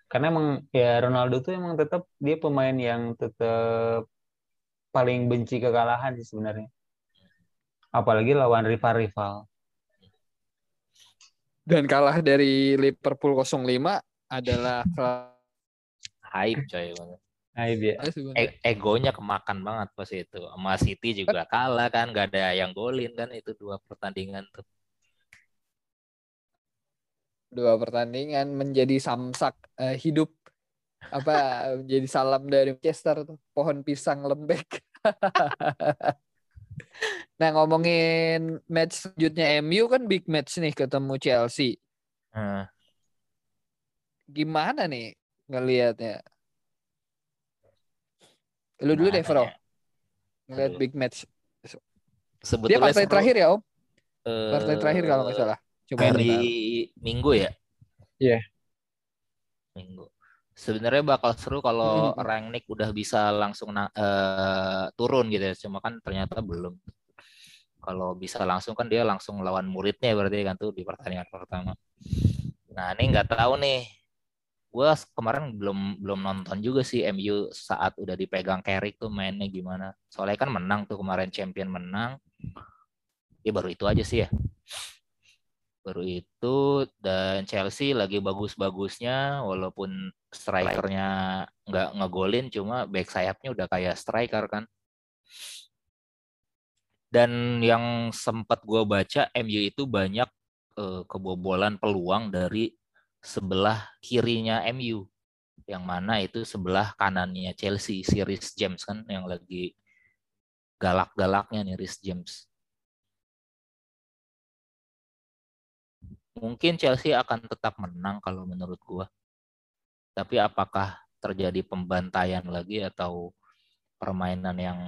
Karena emang ya Ronaldo tuh emang tetap dia pemain yang tetap paling benci kekalahan sih sebenarnya. Apalagi lawan rival-rival. dan kalah dari Liverpool 05 adalah kalah Hype coy. Nah, dia. sebenarnya. E- egonya kemakan banget pas itu. Sama City juga kalah kan, nggak ada yang golin kan itu dua pertandingan tuh. Dua pertandingan menjadi samsak eh, hidup apa menjadi salam dari Manchester tuh pohon pisang lembek. nah ngomongin match selanjutnya MU kan big match nih ketemu Chelsea. Nah, Gimana nih ngelihatnya? Lu dulu deh, Fro. ya? Ngelihat big match. Dia Sebetulnya partai seru, terakhir ya, Om? eh, Partai terakhir kalau nggak salah. Cuma hari Minggu ya? Iya. Minggu. Sebenarnya bakal seru kalau Mhm. Rangnick udah bisa langsung na- eh, turun gitu ya. Cuma kan ternyata belum. Kalau bisa langsung kan dia langsung lawan muridnya berarti kan tuh di pertandingan pertama. Nah ini nggak tahu nih. Gue kemarin belum belum nonton juga sih MU saat udah dipegang Carrick tuh mainnya gimana. Soalnya kan menang tuh kemarin champion menang. Ya baru itu aja sih ya baru itu dan Chelsea lagi bagus-bagusnya walaupun strikernya nggak ngegolin cuma back sayapnya udah kayak striker kan. Dan yang sempat gue baca MU itu banyak eh, kebobolan peluang dari sebelah kirinya MU yang mana itu sebelah kanannya Chelsea si Reece James kan yang lagi galak-galaknya nih Reece James mungkin Chelsea akan tetap menang kalau menurut gua. Tapi apakah terjadi pembantaian lagi atau permainan yang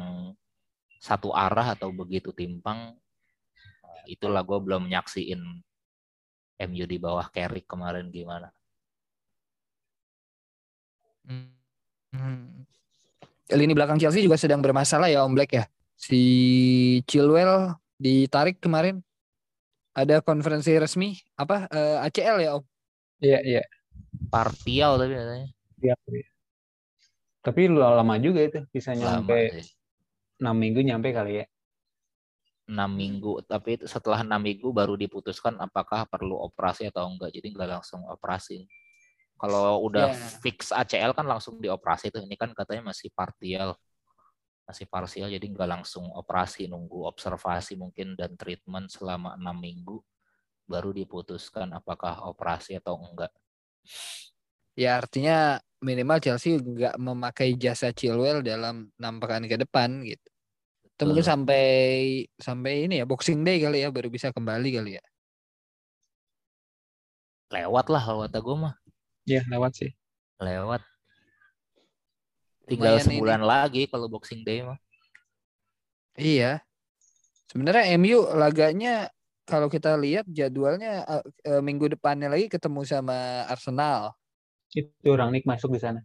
satu arah atau begitu timpang? Nah, Itulah gua belum nyaksiin MU di bawah Carrick kemarin gimana. Hmm. Lini belakang Chelsea juga sedang bermasalah ya Om Black ya. Si Chilwell ditarik kemarin. Ada konferensi resmi apa eh, ACL ya Om? Iya, iya. Partial tapi katanya. Iya. iya. Tapi lu lama juga itu, bisa Lama nyampe sih. 6 minggu nyampe kali ya. enam minggu tapi itu setelah enam minggu baru diputuskan apakah perlu operasi atau enggak jadi nggak langsung operasi kalau udah Ya. fix ACL kan langsung dioperasi tuh ini kan katanya masih partial masih parsial jadi nggak langsung operasi nunggu observasi mungkin dan treatment selama enam minggu baru diputuskan apakah operasi atau enggak Ya artinya minimal Chelsea nggak memakai jasa Chilwell dalam enam pekan ke depan gitu. Itu mungkin sampai sampai ini ya Boxing Day kali ya baru bisa kembali kali ya. lewat lah kalau kata gue mah Iya, lewat sih. lewat tinggal Lumayan ini. sebulan lagi kalau Boxing Day mah Iya. Sebenarnya MU laganya kalau kita lihat jadwalnya eh, minggu depannya lagi ketemu sama Arsenal. Itu orang Nick masuk di sana.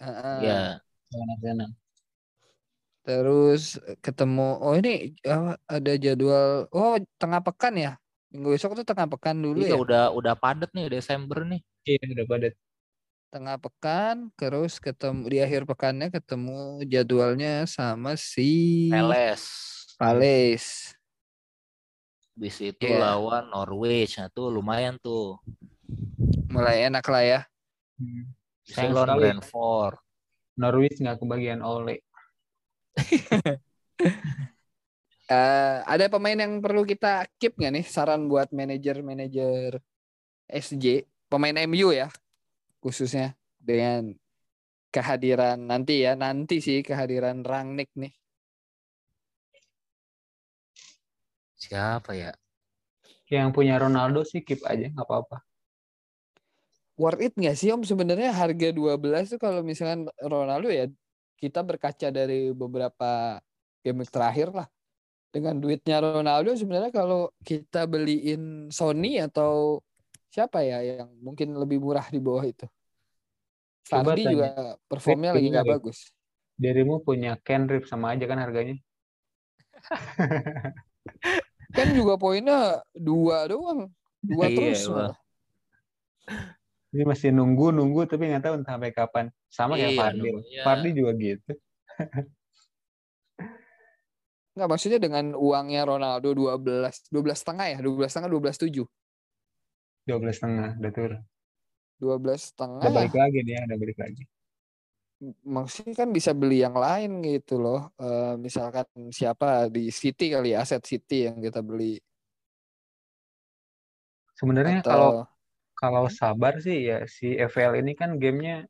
Heeh. ya. Terus ketemu oh ini eh, ada jadwal oh tengah pekan ya. Minggu besok tuh tengah pekan dulu iya ya. udah udah padat nih Desember nih Iya, udah padat. Tengah pekan terus ketemu di akhir pekannya ketemu jadwalnya sama si Peles Palace. Bis itu Iya. lawan Norwich. Nah tuh lumayan tuh. Mulai enak lah ya. Hmm. Lawan. Brentford. Norwich nggak kebagian oleh. Eh, ada pemain yang perlu kita keep nggak nih saran buat manajer-manajer SJ pemain MU ya khususnya dengan kehadiran nanti ya nanti sih kehadiran Rangnick nih Siapa ya? Yang punya Ronaldo sih keep aja, nggak apa-apa. worth it nggak sih om sebenarnya harga 12 tuh kalau misalkan Ronaldo ya kita berkaca dari beberapa game terakhir lah dengan duitnya Ronaldo sebenarnya kalau kita beliin Sony atau siapa ya yang mungkin lebih murah di bawah itu tanya. juga performnya lagi nggak bagus Dirimu punya Ken Rip sama aja kan harganya. kan juga poinnya dua doang dua Iya, terus malah. Ini masih nunggu nunggu tapi nggak tahu entah sampai kapan. Sama kayak Iya, Fardi. Fardi juga gitu. nggak maksudnya dengan uangnya Ronaldo 12 12 setengah ya 12 setengah 12 tujuh 12 setengah udah turun. 12 setengah Udah balik lagi dia, udah balik lagi. maksudnya kan bisa beli yang lain gitu loh. Eh, misalkan siapa di City kali ya, aset City yang kita beli Sebenarnya kalau atau kalau sabar sih ya si FPL ini kan gamenya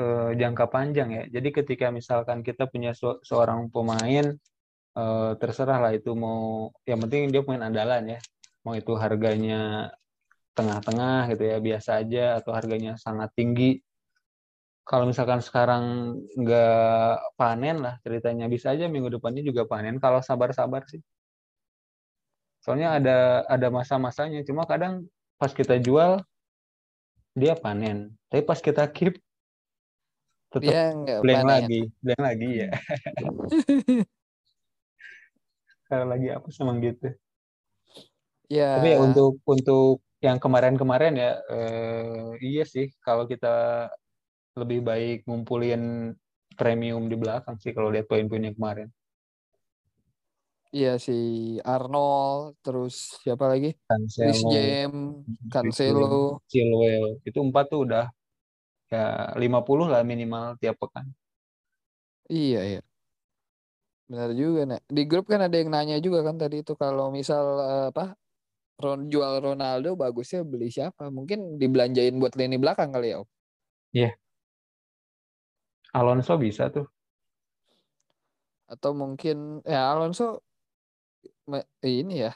eh, jangka panjang ya. Jadi ketika misalkan kita punya se- seorang pemain eh, terserah lah itu mau yang penting dia pemain andalan ya. Mau itu harganya tengah-tengah gitu ya biasa aja atau harganya sangat tinggi. Kalau misalkan sekarang nggak panen lah ceritanya bisa aja minggu depannya juga panen kalau sabar-sabar sih. Soalnya ada ada masa-masanya. Cuma kadang pas kita jual dia panen. Tapi pas kita keep tetap nggak blank panen. lagi, blank lagi ya. Kalau lagi apa emang gitu. Ya, Tapi ya untuk untuk yang kemarin-kemarin ya eh, iya sih kalau kita lebih baik ngumpulin premium di belakang sih kalau lihat poin-poinnya kemarin. iya si Arnold, terus siapa lagi? Chris Cancelo, James, Cancelo. Chilwell, itu empat tuh udah ya 50 lah minimal tiap pekan. Iya, iya. Benar juga, Nek. Di grup kan ada yang nanya juga kan tadi itu kalau misal eh, apa Ron jual Ronaldo bagusnya beli siapa? Mungkin dibelanjain buat lini belakang kali ya, Om. Alonso bisa tuh. Atau mungkin ya Alonso ini ya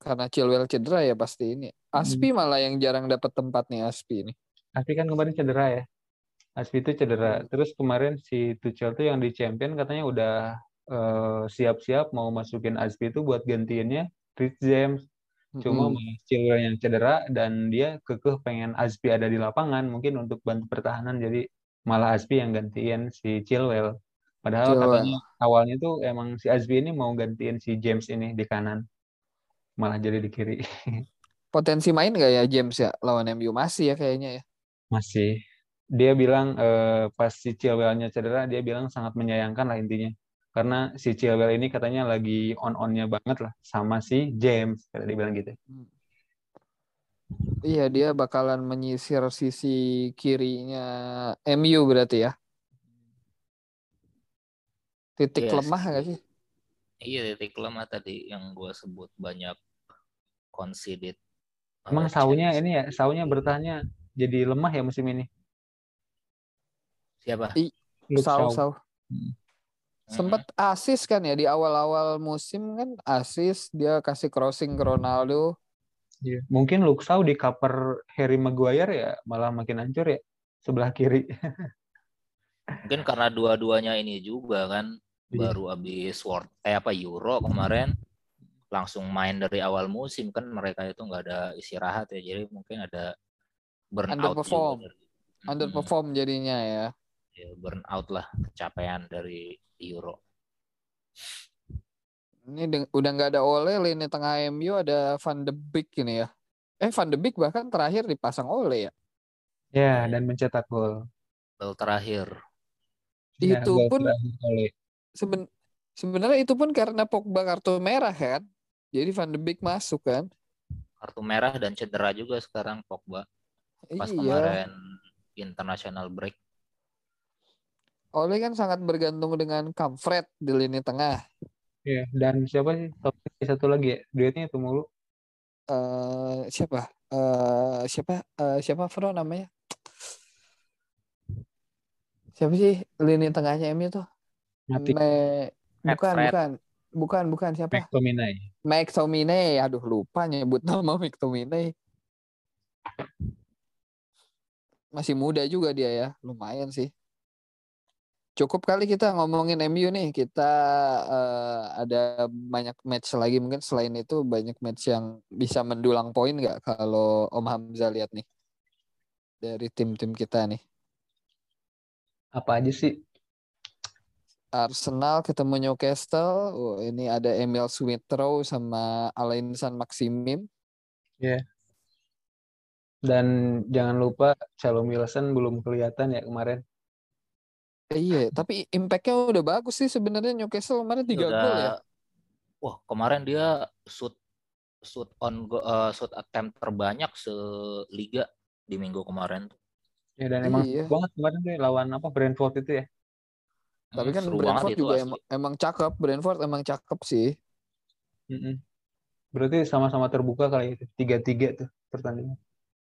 karena Chilwell cedera ya pasti ini. Aspi malah yang jarang dapat tempat nih Aspi ini. Aspi kan kemarin cedera ya. Aspi itu cedera. Hmm. Terus kemarin si Tuchel tuh yang di champion katanya udah eh, siap-siap mau masukin Aspi itu buat gantiinnya Rich James. Cuma malah Chilwell yang cedera dan dia kekeh pengen Aspi ada di lapangan mungkin untuk bantu pertahanan jadi malah Aspi yang gantiin si Chilwell. Padahal Chilwell. katanya awalnya tuh emang si Aspi ini mau gantiin si James ini di kanan. malah jadi di kiri. Potensi main nggak ya James ya lawan MU masih ya kayaknya ya. Masih. Dia bilang eh, pas si Chilwell-nya cedera, dia bilang sangat menyayangkan lah intinya. Karena si Chilwell ini katanya lagi on-onnya banget lah sama si James, kata dia bilang gitu. Iya dia bakalan menyisir sisi kirinya MU berarti ya. Titik Yes. lemah nggak sih? Iya titik lemah tadi yang gue sebut banyak conceded. Emang uh, saunya chance. ini ya, saunya bertahannya jadi lemah ya musim ini. siapa? Luke Sau sau. Hmm. Sempat asis kan ya di awal-awal musim kan asis dia kasih crossing ke Ronaldo. Iya. Mungkin Shaw di cover Harry Maguire ya malah makin hancur ya sebelah kiri. Mungkin karena dua-duanya ini juga kan Iya. baru habis World eh apa Euro kemarin langsung main dari awal musim kan mereka itu nggak ada istirahat ya jadi mungkin ada burnout Underperform. juga dari, Underperform jadinya ya. Ya, burnout lah kecapean dari Euro. Ini udah nggak ada Ole lini tengah MU ada Van de Beek ini ya. Eh Van de Beek bahkan terakhir dipasang Ole ya. Ya, dan mencetak gol. Gol terakhir Ya, Itu pun terakhir seben sebenarnya itu pun karena Pogba kartu merah kan. Jadi Van de Beek masuk kan. kartu merah dan cedera juga sekarang Pogba pas iya. kemarin international break. Ole kan sangat bergantung dengan Kamfred di lini tengah. Ya, dan siapa sih? Satu lagi ya, duetnya itu mulu. eh siapa? eh siapa? eh siapa Fro namanya? Siapa sih lini tengahnya MU tuh? Mati Me- bukan, Fred. bukan. Bukan, bukan siapa? McTominay. McTominay. Aduh, lupa nyebut nama McTominay. Masih muda juga dia ya. Lumayan sih. Cukup kali kita ngomongin MU nih. Kita eh, ada banyak match lagi. Mungkin selain itu banyak match yang bisa mendulang poin nggak kalau Om Hamzah lihat nih. Dari tim-tim kita nih. Apa aja sih? Arsenal ketemu Newcastle. Oh, ini ada Emil Smith Rowe sama Alain San Maximim. Dan jangan lupa Callum Wilson belum kelihatan ya kemarin. Eh, Iya, tapi impact-nya udah bagus sih sebenarnya Newcastle kemarin tiga Udah- gol ya. Wah, kemarin dia shoot shoot on go- eh, shoot attempt terbanyak seliga di minggu kemarin. Ya dan emang Iya. banget kemarin tuh lawan apa Brentford itu ya. Tapi Hmm, kan seru Brentford juga asli. emang, emang cakep. Brentford emang cakep sih. Mm-mm. Berarti sama-sama terbuka kali itu. Tiga-tiga tuh pertandingan.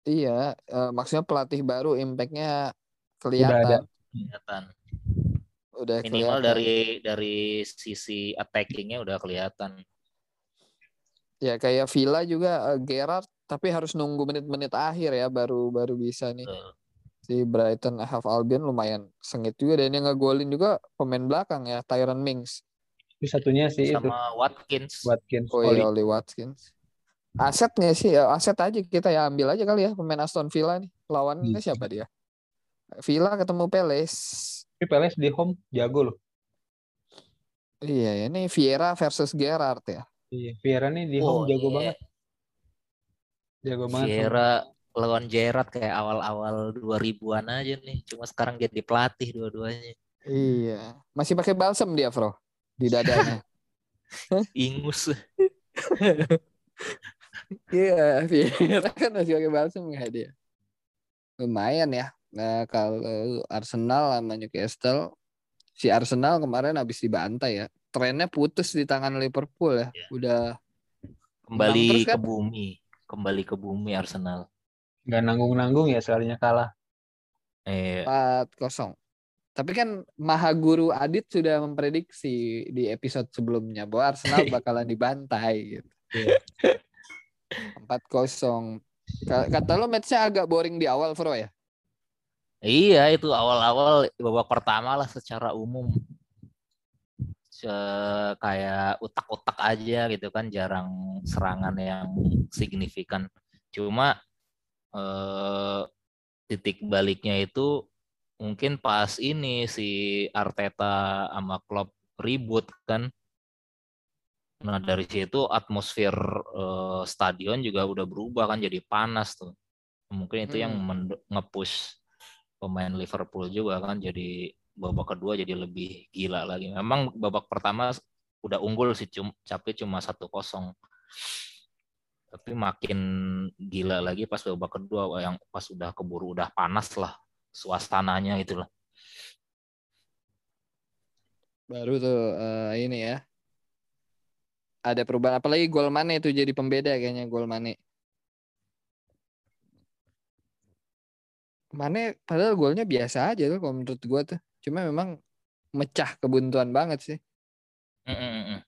Iya, eh, maksudnya pelatih baru impact-nya ada. kelihatan. kelihatan. Udah Minimal kelihatan. dari dari sisi attacking-nya udah kelihatan. Ya kayak Villa juga eh, Gerrard tapi harus nunggu menit-menit akhir ya baru baru bisa nih. Betul. Si Brighton Half Albion lumayan sengit juga dan yang ngegolin juga pemain belakang ya Tyron Mings. Tapi satunya sih itu Sama Watkins. Watkins. Oh iya Oli Watkins. Aset nggak sih? Ya, aset aja kita ya ambil aja kali ya pemain Aston Villa nih. Lawannya Bisa. siapa dia? Villa ketemu Peles. Tapi Peles di home jago loh. Iya, ini Vieira versus Gerrard ya. Iya, Vieira nih di Oh, home jago iya. banget. Jago banget. Vieira lawan Gerrard kayak awal-awal 2000-an aja nih. Cuma sekarang jadi pelatih dua-duanya. Iya. Masih pakai balsam dia, Bro. Di dadanya. Ingus. Iya, Vieira kan masih pakai balsam nggak dia? Lumayan ya. Nah, kalau Arsenal sama Newcastle, si Arsenal kemarin habis dibantai ya. Trennya putus di tangan Liverpool ya. Iya. Udah Kembali terus ke kan? bumi. Kembali ke bumi Arsenal. Nggak nanggung-nanggung ya sekalinya kalah. Eh, 4-0. Tapi kan Mahaguru Adit sudah memprediksi di episode sebelumnya bahwa Arsenal bakalan dibantai gitu. Iya. 4-0. Ka- Kata lo matchnya agak boring di awal, Bro ya? Iya itu awal-awal babak pertama lah secara umum Se- kayak utak-utak aja gitu kan jarang serangan yang signifikan cuma eh, titik baliknya itu mungkin pas ini si Arteta sama Klopp ribut kan Nah dari situ atmosfer eh, stadion juga udah berubah kan jadi panas tuh. Mungkin itu yang Hmm. mend- nge-push pemain Liverpool juga kan jadi babak kedua jadi lebih gila lagi. Memang babak pertama udah unggul sih cum, tapi cuma 1-0. Tapi makin gila lagi pas babak kedua yang pas udah keburu udah panas lah suasananya itu lah. Baru tuh eh, ini ya. Ada perubahan apalagi gol Mane itu jadi pembeda kayaknya gol Mane. Mane padahal golnya biasa aja tuh kalau menurut gua tuh. Cuma memang mecah kebuntuan banget sih. Mm, mm.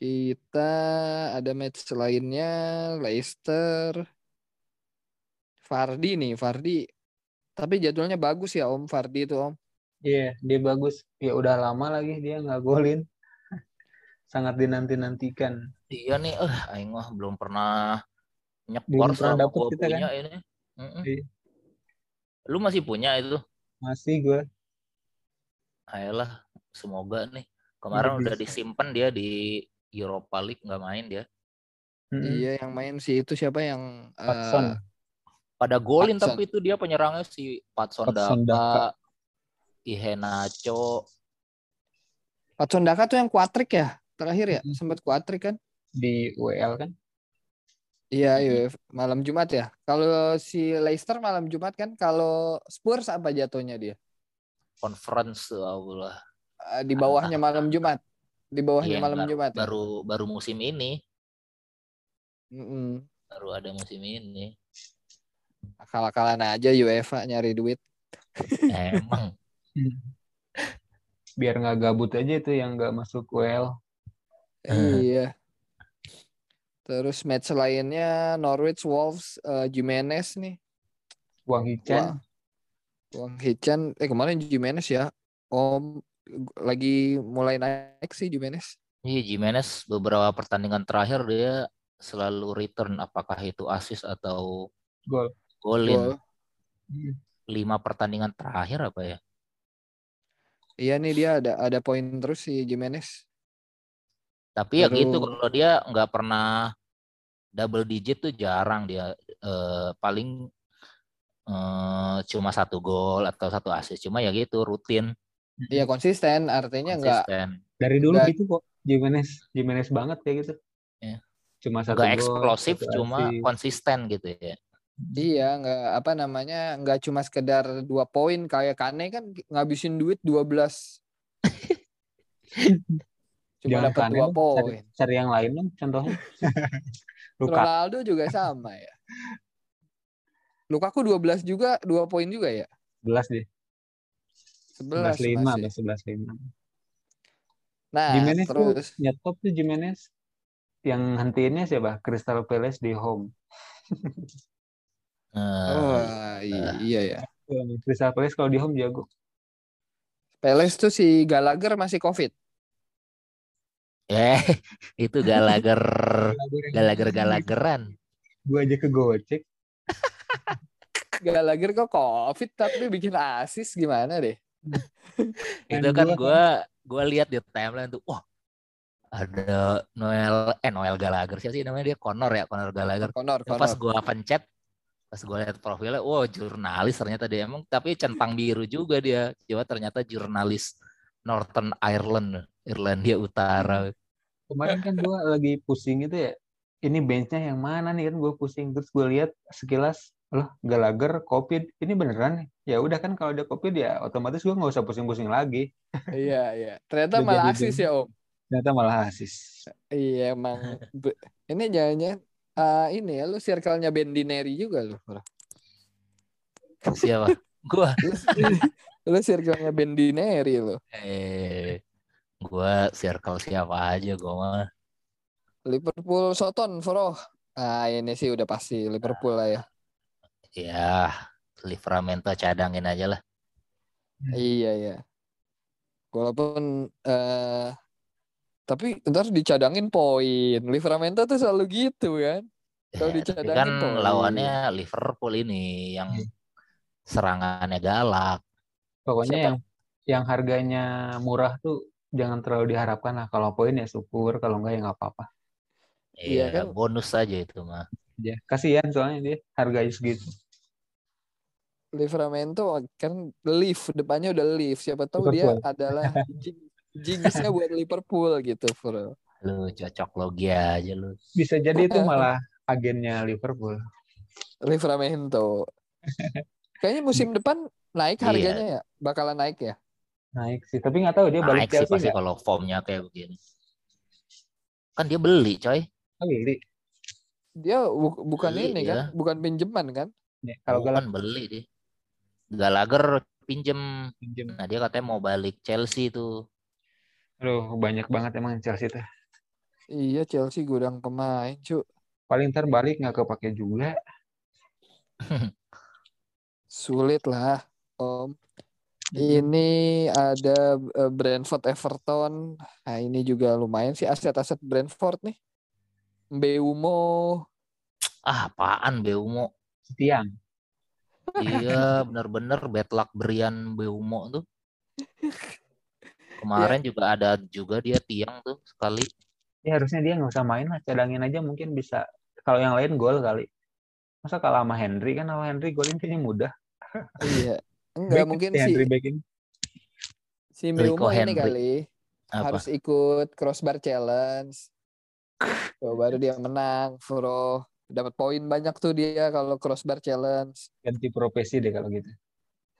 Kita ada match lainnya Leicester. Fardi nih, Fardi. Tapi jadwalnya bagus ya Om Fardi itu Om. Iya, dia bagus. Ya udah lama lagi dia nggak golin. Sangat dinanti-nantikan. Iya nih, eh aing mah belum pernah nyekor selama dapet gua kita kan? punya ini. Mm-mm. Iya. Lu masih punya itu? Masih gue. Ayolah, semoga nih. Kemarin Udah udah bisa. disimpan dia di Europa League nggak main dia. Mm-mm. Iya yang main sih itu siapa yang eh, Patson. Pada golin Patson. tapi itu dia penyerangnya si Patson Patson Daka, Iheanacho. Patson Daka tuh yang kuatrik ya terakhir ya Mm-mm. sempat kuatrik kan? di WL kan. Iya, iya, malam Jumat ya. Kalau si Leicester malam Jumat kan, kalau Spurs apa jatuhnya dia? Conference Allah. Eh, Di bawahnya malam Jumat. Di bawahnya Iya, malam baru, Jumat. ya? baru baru musim ini, Mm-mm. baru ada musim ini. Akal-akalan aja UEFA nyari duit. Emang Biar nggak gabut aja itu yang nggak masuk WL. Iya. Terus match lainnya Norwich Wolves eh, Jimenez nih. Wang Hichan. Wah, Wang Hichan eh kemarin Jimenez ya. Om lagi mulai naik sih Jimenez. Iya, Jimenez beberapa pertandingan terakhir dia selalu return apakah itu assist atau Gol. golin. Gol. Lima pertandingan terakhir apa ya? Iya nih dia ada ada poin terus si Jimenez. Tapi ya Baru- gitu kalau dia nggak pernah double digit tuh jarang dia Eh, paling eh, cuma satu gol atau satu assist. Cuma ya gitu rutin Iya konsisten artinya enggak konsisten. Dari dulu Nggak- gitu kok. Jimenez, Jimenez banget kayak gitu. Iya. Cuma satu Nggak gol, eksplosif satu cuma assist. konsisten gitu ya. Iya, nggak apa namanya, nggak cuma sekedar dua poin kayak Kane kan ngabisin duit 12. cuma Jangan dapat dua poin. Cari, cari yang lain dong contohnya. Luka. Ronaldo juga sama ya. Lukaku 12 juga, dua poin juga ya. 11 deh. 11 11 5 masih. atau 11 5. Nah, Jimenez tuh terus nyetop tuh Jimenez. Yang hentiinnya siapa? Crystal Palace di home. Eh, oh i- iya ya. Crystal Palace kalau di home jago. Peles tuh si Gallagher masih Covid. Eh itu galager galager galageran. Gue aja kegocek. Gallagher kok Covid tapi bikin asis gimana deh? itu kan gua gua gua lihat di timeline tuh wah ada Noel eh Noel Gallagher siapa sih namanya dia Connor ya Connor Gallagher Connor, Yang pas Connor. gua pencet pas gua lihat profilnya wow jurnalis ternyata dia emang tapi centang biru juga dia coba ternyata jurnalis Northern Ireland Irlandia Utara Kemarin kan gue lagi pusing itu ya. Ini benchnya yang mana nih kan gue pusing terus gue lihat sekilas loh Gallagher COVID ini beneran nih? ya udah kan kalau ada COVID ya otomatis gue nggak usah pusing-pusing lagi Iya, iya. Ternyata Udah malah asis ya, Om. ternyata malah asis Iya, emang. Ini jangan ah ini ya, lu circle-nya Bendineri juga lu. Siapa gua Lu, lu circle-nya Bendineri lu. eh gua circle siapa aja gua mah Liverpool Soton, Bro. Ah, ini sih udah pasti Liverpool lah ya. ya Livramento cadangin aja lah Iya, iya. Walaupun eh tapi ntar dicadangin poin. Livramento tuh selalu gitu kan. Kalau Ya, dicadangin kan poin. lawannya Liverpool ini yang serangannya galak pokoknya Siapa? yang yang harganya murah tuh jangan terlalu diharapkan lah. Kalau poin ya syukur, kalau enggak ya nggak apa-apa. Iya Iya, kan? bonus saja itu mah. Ya, kasihan soalnya dia harganya segitu. Livramento kan lift depannya udah lift siapa tahu dia Liverpool. adalah jing- jinxnya buat Liverpool gitu bro Lu cocok logi aja lu. Bisa jadi itu malah agennya Liverpool. Livramento kayaknya musim depan naik Iya. harganya ya bakalan naik ya Naik sih, tapi nggak tahu dia balik Naik sih pasti nggak? kalau formnya kayak begini. Kan dia beli, coy. Oh, iya. dia bu- bukan Beli ini dia. kan bukan pinjaman kan Ya, kalau Bukan galak beli dia. Gallagher pinjem. pinjem. Nah, dia katanya mau balik Chelsea tuh. Aduh, banyak banget emang Chelsea teh. iya Chelsea gudang pemain cu Paling ntar balik nggak kepake juga. sulit lah om ini ada eh, Brentford Everton nah ini juga lumayan sih aset-aset Brentford nih Mbeumo Ah, apaan Beumo? Tiang. Iya, bener-bener bad luck berian Beumo tuh. Kemarin juga ada juga dia tiang tuh sekali. Ya harusnya dia nggak usah main lah, cadangin aja mungkin bisa. Kalau yang lain gol kali. Masa kalah sama Henry kan sama Henry golin kayaknya mudah. iya enggak Back mungkin si si back ini. si Rico Mbeumo ini Henry. kali Apa? harus ikut crossbar challenge Tuh, baru dia menang bro dapat poin banyak tuh dia kalau crossbar challenge ganti profesi deh kalau gitu.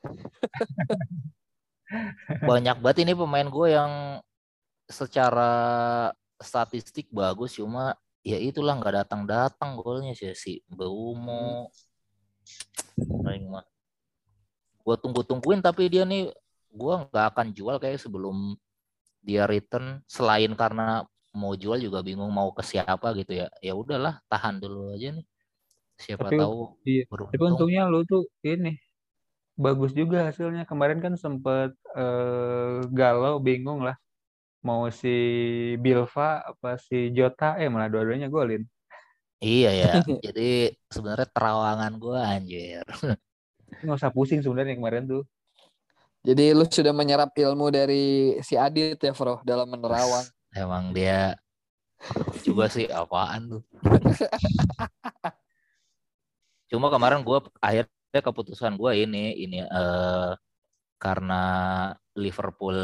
Banyak banget ini pemain gue yang secara statistik bagus cuma ya itulah nggak datang-datang golnya sih si Beumo. Paling mah. Gue tunggu-tungguin tapi dia nih gue nggak akan jual kayak sebelum dia return selain karena mau jual juga bingung mau ke siapa gitu ya. Ya udahlah tahan dulu aja nih. Siapa Tapi- tahu iya. Tapi beruntung. untungnya lu tuh ini bagus juga hasilnya. Kemarin kan sempet eh, galau, bingung lah. Mau si Bilva apa si Jota, eh malah dua-duanya golin. Iya ya. Jadi sebenarnya terawangan gue anjir. Nggak usah pusing sebenarnya kemarin tuh. jadi lu sudah menyerap ilmu dari si Adit ya bro dalam menerawang Emang dia juga sih apaan tuh. Cuma kemarin gue akhirnya keputusan gue ini ini eh karena Liverpool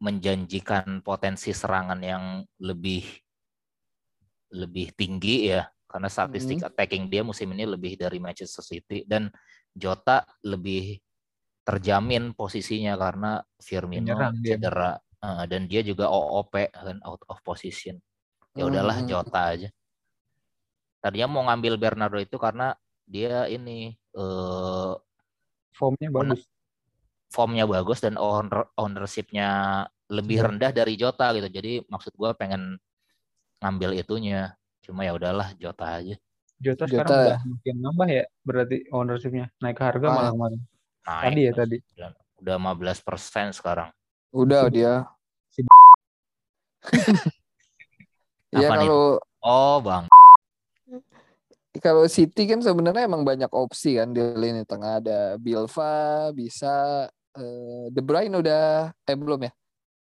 menjanjikan potensi serangan yang lebih lebih tinggi ya karena statistik attacking dia musim ini lebih dari Manchester City dan Jota lebih terjamin posisinya karena Firmino Penyerang dia. cedera Eh, dan dia juga OOP kan out of position. Ya udahlah Hmm. Jota aja. Tadinya mau ngambil Bernardo itu karena dia ini eh Formnya bagus. formnya bagus dan owner ownership-nya lebih Iya. rendah dari Jota gitu. Jadi maksud gua pengen ngambil itunya. Cuma ya udahlah Jota aja. Jota, Jota. sekarang udah makin nambah ya berarti ownership-nya. Naik harga Ah. malah kemarin. Naik Tadi ya tadi. Udah 15% sekarang. udah dia Si ya Apa nih? kalau Oh, Bang. kalau City kan sebenarnya emang banyak opsi kan di lini tengah ada Bilva bisa eh, De Bruyne udah eh belum ya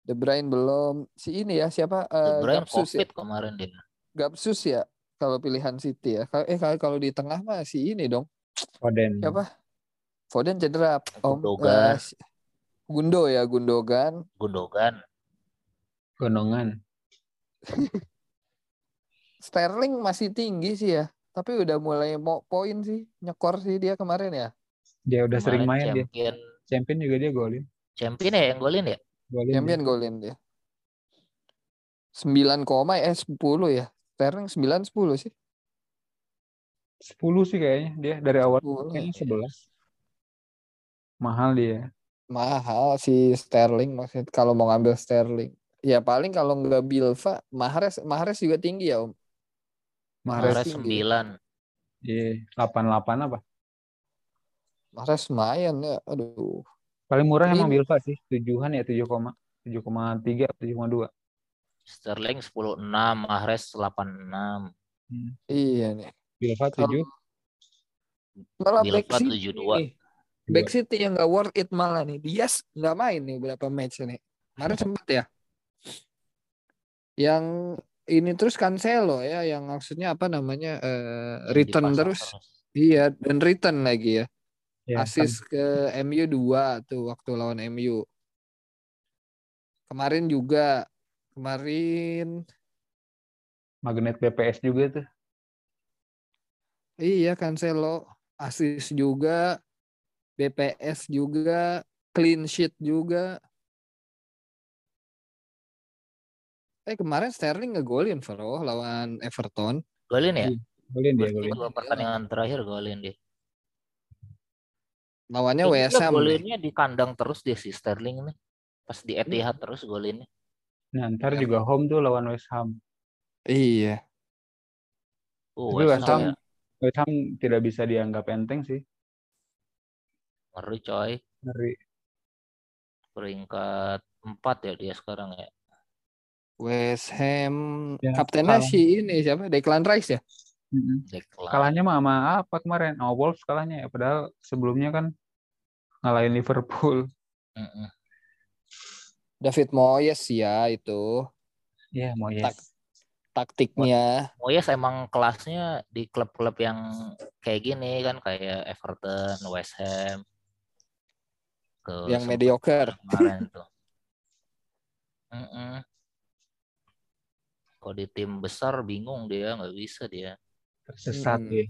De Bruyne belum si ini ya siapa De eh, Bruyne Gapsus ya kemarin dia. Gapsus ya kalau pilihan City ya Kalau- eh kalau- di tengah mah si ini dong Foden. siapa Foden cedera Om Gundogan. eh, Gundo ya Gundogan Gundogan. Gondongan. Sterling masih tinggi sih ya tapi udah mulai mau poin sih nyekor sih dia kemarin ya Dia udah sering main Kemarin dia. champion. Champion juga dia golin. Champion ya yang golin ya? Golin Champion dia. golin dia. 9 koma eh 10 ya. Sterling 9 10 sih. 10 sih kayaknya dia dari awal 10. kayaknya 11. Mahal dia. Mahal si Sterling maksud kalau mau ngambil Sterling. Ya paling kalau nggak Bilva, Mahrez Mahrez juga tinggi ya, Om. Mahrez Mahrez tinggi. 9. iya 88 apa? Mahrez lumayan ya. Aduh. Paling murah Tapi emang ini- Bilva sih, 7-an ya 7, 7,3 atau 7,2. Sterling 10-6, Mahrez 8-6. Iya nih. Bilva Kalau 7. malah Bilva back City 72. nih. Back City yang nggak worth it malah nih. Dias nggak main nih berapa match nih. Kemarin sempet ya. Yang ini terus Cancelo ya, yang maksudnya apa namanya eh, Yang return dipasang terus. Iya dan return lagi ya. Ya, Asis ke MU 2 tuh waktu lawan MU. Kemarin juga kemarin magnet BPS juga tuh. iya Cancelo asis juga BPS juga clean sheet juga. Eh kemarin Sterling ngegolin Bro lawan Everton. Golin ya? Golin dia golin. dua pertandingan terakhir golin dia. Lawannya Ini nih. golinnya di kandang terus dia si Sterling nih. Pas di Etihad Hmm. terus golinnya. Nah, ntar Ya. juga home tuh lawan West Ham. Iya. Oh, Tapi West West Ham ya. West Ham tidak bisa dianggap enteng sih. Ngeri coy. Ngeri. Peringkat 4 ya dia sekarang ya. West Ham Ya, kaptennya si ini siapa? Declan Rice ya? Mm-mm. Declan. Kalahnya mah sama apa kemarin? Oh, Wolves kalahnya ya. Padahal sebelumnya kan ngalahin Liverpool. Mm-mm. David Moyes ya itu Iya, mau Tak- taktiknya. Moyes emang kelasnya di klub-klub yang kayak gini kan kayak Everton, West Ham. Ke Yang mediocre. Kemarin tuh. Mm-mm. Kalau di tim besar bingung dia nggak bisa dia. Tersesat ya.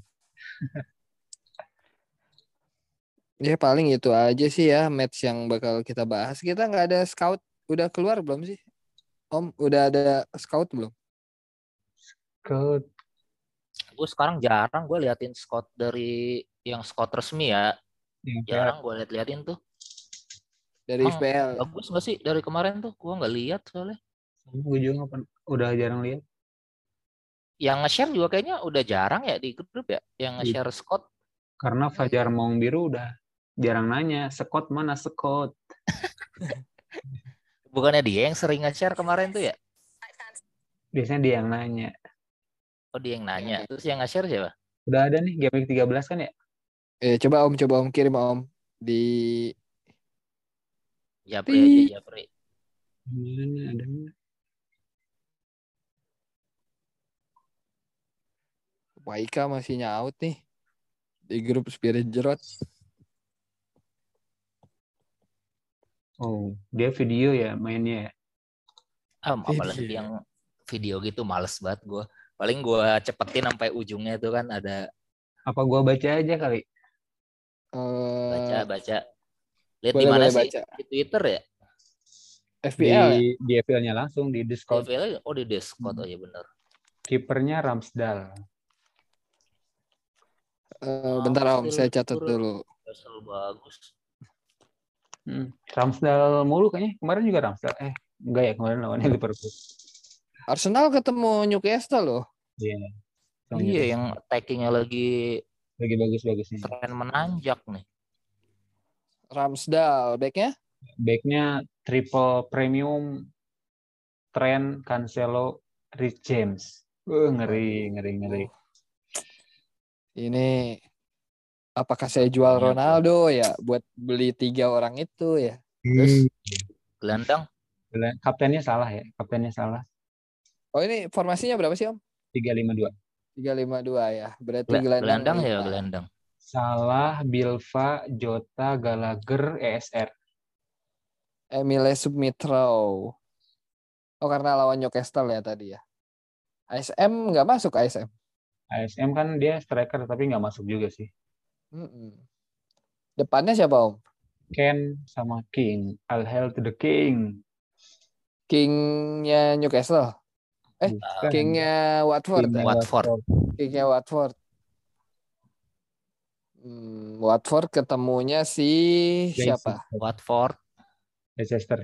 Ya paling itu aja sih ya match yang bakal kita bahas. Kita nggak ada scout udah keluar belum sih? Om udah ada scout belum? Ke Gue sekarang jarang gue liatin squad dari yang squad resmi ya. yang kayak Jarang gue liat-liatin tuh. Dari Emang FPL. Bagus nggak sih dari kemarin tuh? Gue nggak lihat soalnya. gue juga udah jarang lihat. Yang nge-share juga kayaknya udah jarang ya di grup ya. Yang nge-share squad. Karena Fajar Maung Biru udah jarang nanya, Scott mana Scott? Bukannya dia yang sering nge-share kemarin tuh ya? Biasanya dia yang nanya. Oh dia yang nanya. Terus yang nge-share siapa? Udah ada nih game week 13 kan ya? Eh coba Om coba Om kirim Om di Japri Tit. aja Japri. Mana ada? Waika masih nyaut nih di grup Spirit Jerot. Oh, dia video ya mainnya ya. Ah, apalagi Video. yang video gitu males banget gue. Paling gue cepetin sampai ujungnya itu kan ada Apa gua baca aja kali? baca Eh baca. Lihat di mana sih? baca. Di Twitter ya? FPL ya? Di di FPL-nya langsung di Discord. FPL oh di Discord Hmm. oh ya bener. Kipernya Ramsdale. Eh, bentar Om, saya catat dulu. Bagus. Hmm. Ramsdale mulu kayaknya. Kemarin juga Ramsdale. Eh, enggak ya kemarin lawannya Liverpool. Arsenal ketemu Newcastle loh. Iya. Iya yang tackingnya lagi lagi bagus-bagusnya. tren menanjak nih. Ramsdale backnya Backnya triple premium Trent, Cancelo, Rich James. Uh, ngeri, ngeri, ngeri. ini apakah saya jual Iya, Ronaldo ya buat beli tiga orang itu ya? Terus Gelandang Kaptennya salah ya, kaptennya salah. oh ini formasinya berapa sih Om? 352. 352 ya. Berarti Gela- gelandang gelandang ya lima. gelandang. Salah, Bilva, Jota, Gallagher, ESR. Emile Submitro. Oh karena lawan Newcastle ya tadi ya. ASM nggak masuk ASM. ASM kan dia striker tapi nggak masuk juga sih. Mm-mm. Depannya siapa Om? Ken sama King. All hail to the King. Kingnya Newcastle. Eh, Bukan. Kingnya Watford. King? Watford. Kingnya Watford. Hmm, Watford ketemunya si siapa? Watford. Leicester.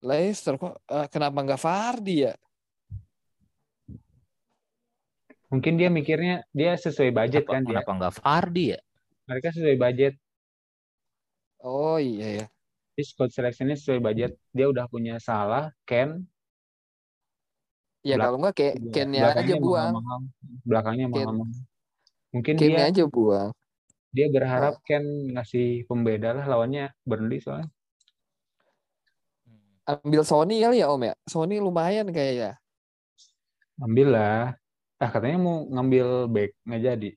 Leicester kok eh, kenapa nggak Vardy ya? Mungkin dia mikirnya dia sesuai budget Kenapa, kan dia. kenapa nggak Fardi ya? Mereka sesuai budget. Oh iya ya. Di squad seleksinya sesuai budget. Dia udah punya Salah, Ken, Ya kalau nggak kayak Kennya aja buang. mahal-mahal. Belakangnya Ken. mahal-mahal. Mungkin Kennya dia aja buang. Dia berharap Ken ngasih pembeda lah lawannya Burnley soalnya. Ambil Sony kali ya Om ya. Sony lumayan kayaknya. Ambil lah. Ah katanya mau ngambil back nggak jadi.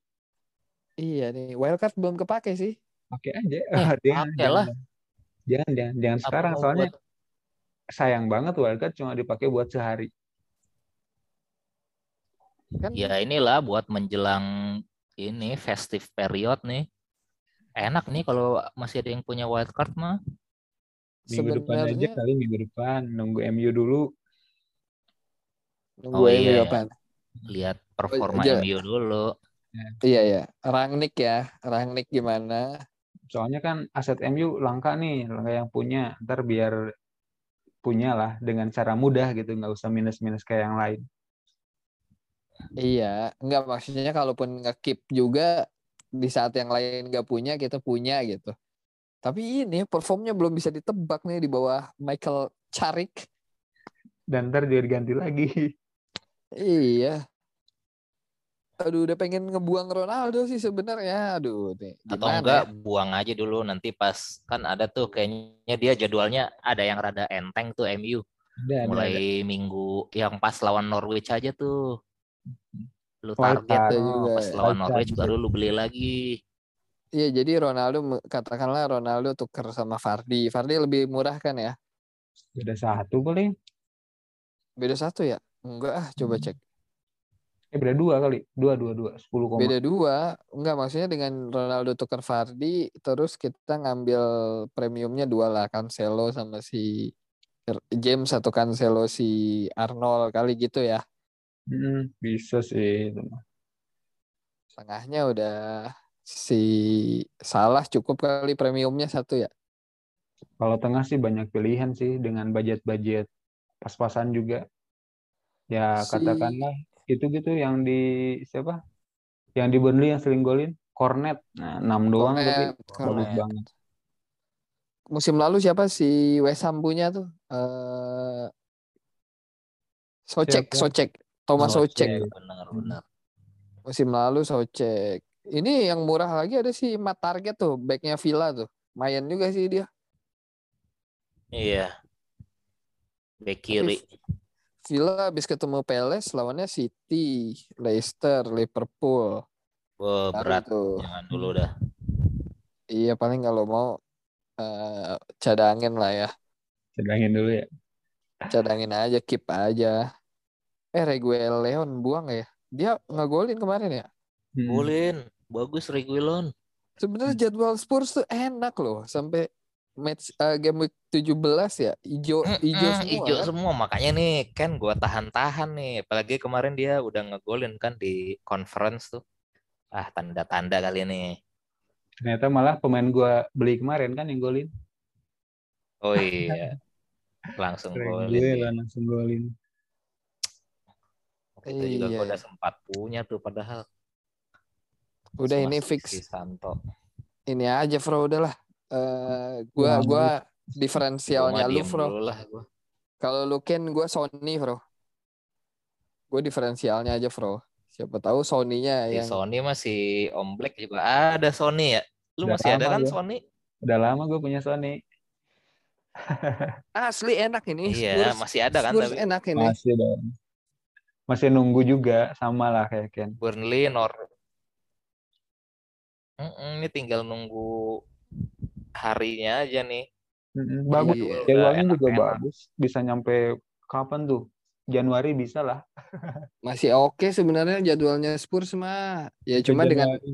Iya nih, wildcard belum kepake sih. Pakai aja. Eh, Ah, jangan, pakai lah. Jangan, jangan, jangan Apa sekarang soalnya buat- sayang banget wildcard cuma dipakai buat sehari. Kan Ya inilah buat menjelang ini festive period nih. Enak nih kalau masih ada yang punya wildcard mah. Minggu depan aja sebenarnya kali minggu depan nunggu MU dulu. nunggu Oh, MU iya, iya. Lihat performa iya. MU dulu. Iya ya, Rangnick ya, Rangnick gimana? Soalnya kan aset MU langka nih, langka yang punya. Ntar biar punya lah dengan cara mudah gitu, nggak usah minus-minus kayak yang lain. Iya, enggak maksudnya kalaupun nge-keep juga di saat yang lain nggak punya kita punya gitu. Tapi ini performnya belum bisa ditebak nih di bawah Michael Carrick. Dan ntar dia diganti lagi. Iya. Aduh, udah pengen ngebuang Ronaldo sih sebenarnya. Aduh, nih Atau enggak ya? buang aja dulu nanti pas kan ada tuh kayaknya dia jadwalnya ada yang rada enteng tuh MU. Ada, Mulai ada. minggu yang pas lawan Norwich aja tuh. Lu target tuh juga pas ya. lawan Norwich baru lu beli lagi. Iya, jadi Ronaldo katakanlah Ronaldo tuker sama Fardi. Fardi lebih murah kan ya? Beda satu paling. Beda satu ya? Enggak ah, coba Hmm. cek. Eh beda dua kali. Dua, dua, dua. Sepuluh koma. Beda dua, enggak maksudnya dengan Ronaldo tuker Fardi, terus kita ngambil premiumnya dua lah, Cancelo sama si James atau Cancelo si Arnold kali gitu ya. Hmm, bisa sih. itu. Tengahnya udah si Salah cukup kali premiumnya satu ya. Kalau tengah sih banyak pilihan sih dengan budget-budget pas-pasan juga. Ya Si- katakanlah itu gitu yang di siapa? Yang di Burnley yang sering golin, Cornet. Nah, 6 doang tapi Cornet, bagus Cornet. banget. Musim lalu siapa si West Ham punya tuh? Eh Socek, Siapa? Socek, Thomas Socek. Socek. Benar, benar. Musim lalu Socek. Ini yang murah lagi ada si Matt Target tuh, backnya Villa tuh. Mayan juga sih dia. Iya. Bek kiri. Villa habis ketemu Palace lawannya City, Leicester, Liverpool. Wah, Baru berat. tuh. Jangan dulu dah. Iya paling kalau mau eh, cadangin lah ya. Sedangin dulu ya. Cadangin aja, keep aja. Eh Reguel Leon buang ya? Dia ngegolin kemarin ya? Hmm. Golin. Bagus Reguilon. Sebenarnya jadwal Spurs tuh enak loh sampai match eh, game week 17 ya. Ijo ijo Mm-mm, semua. Ijo kan? semua. Makanya nih Ken gua tahan-tahan nih. Apalagi kemarin dia udah ngegolin kan di conference tuh. Ah, tanda-tanda kali ini. Ternyata malah pemain gua beli kemarin kan yang golin. Oh iya. Langsung golin. gue lah langsung golin. Kita juga Iya, gua iya. udah sempat punya tuh padahal. Udah Sama ini fix. Si Santo. Ini aja Bro udahlah. Eh gua Wah, gua diferensialnya lu Bro. Kalau lu Ken gua Sony Bro. Gue diferensialnya aja Bro. Siapa tahu Sony-nya Si yang Sony masih Om Black juga ada Sony ya. Lu Udah masih ada kan gua. Sony? Udah lama gue punya Sony. asli enak ini. Iya, Spurs, masih ada kan Spurs tapi enak ini. Masih dong. Masih nunggu juga sama lah kayak Ken. Burnley Nor Mm-mm, ini tinggal nunggu harinya aja nih. Bagus. Iya. Jadwalnya juga enak-enak. bagus. Bisa nyampe kapan tuh? Januari bisa lah. Masih oke sebenarnya jadwalnya Spurs mah. Ya cuma dengan Januari.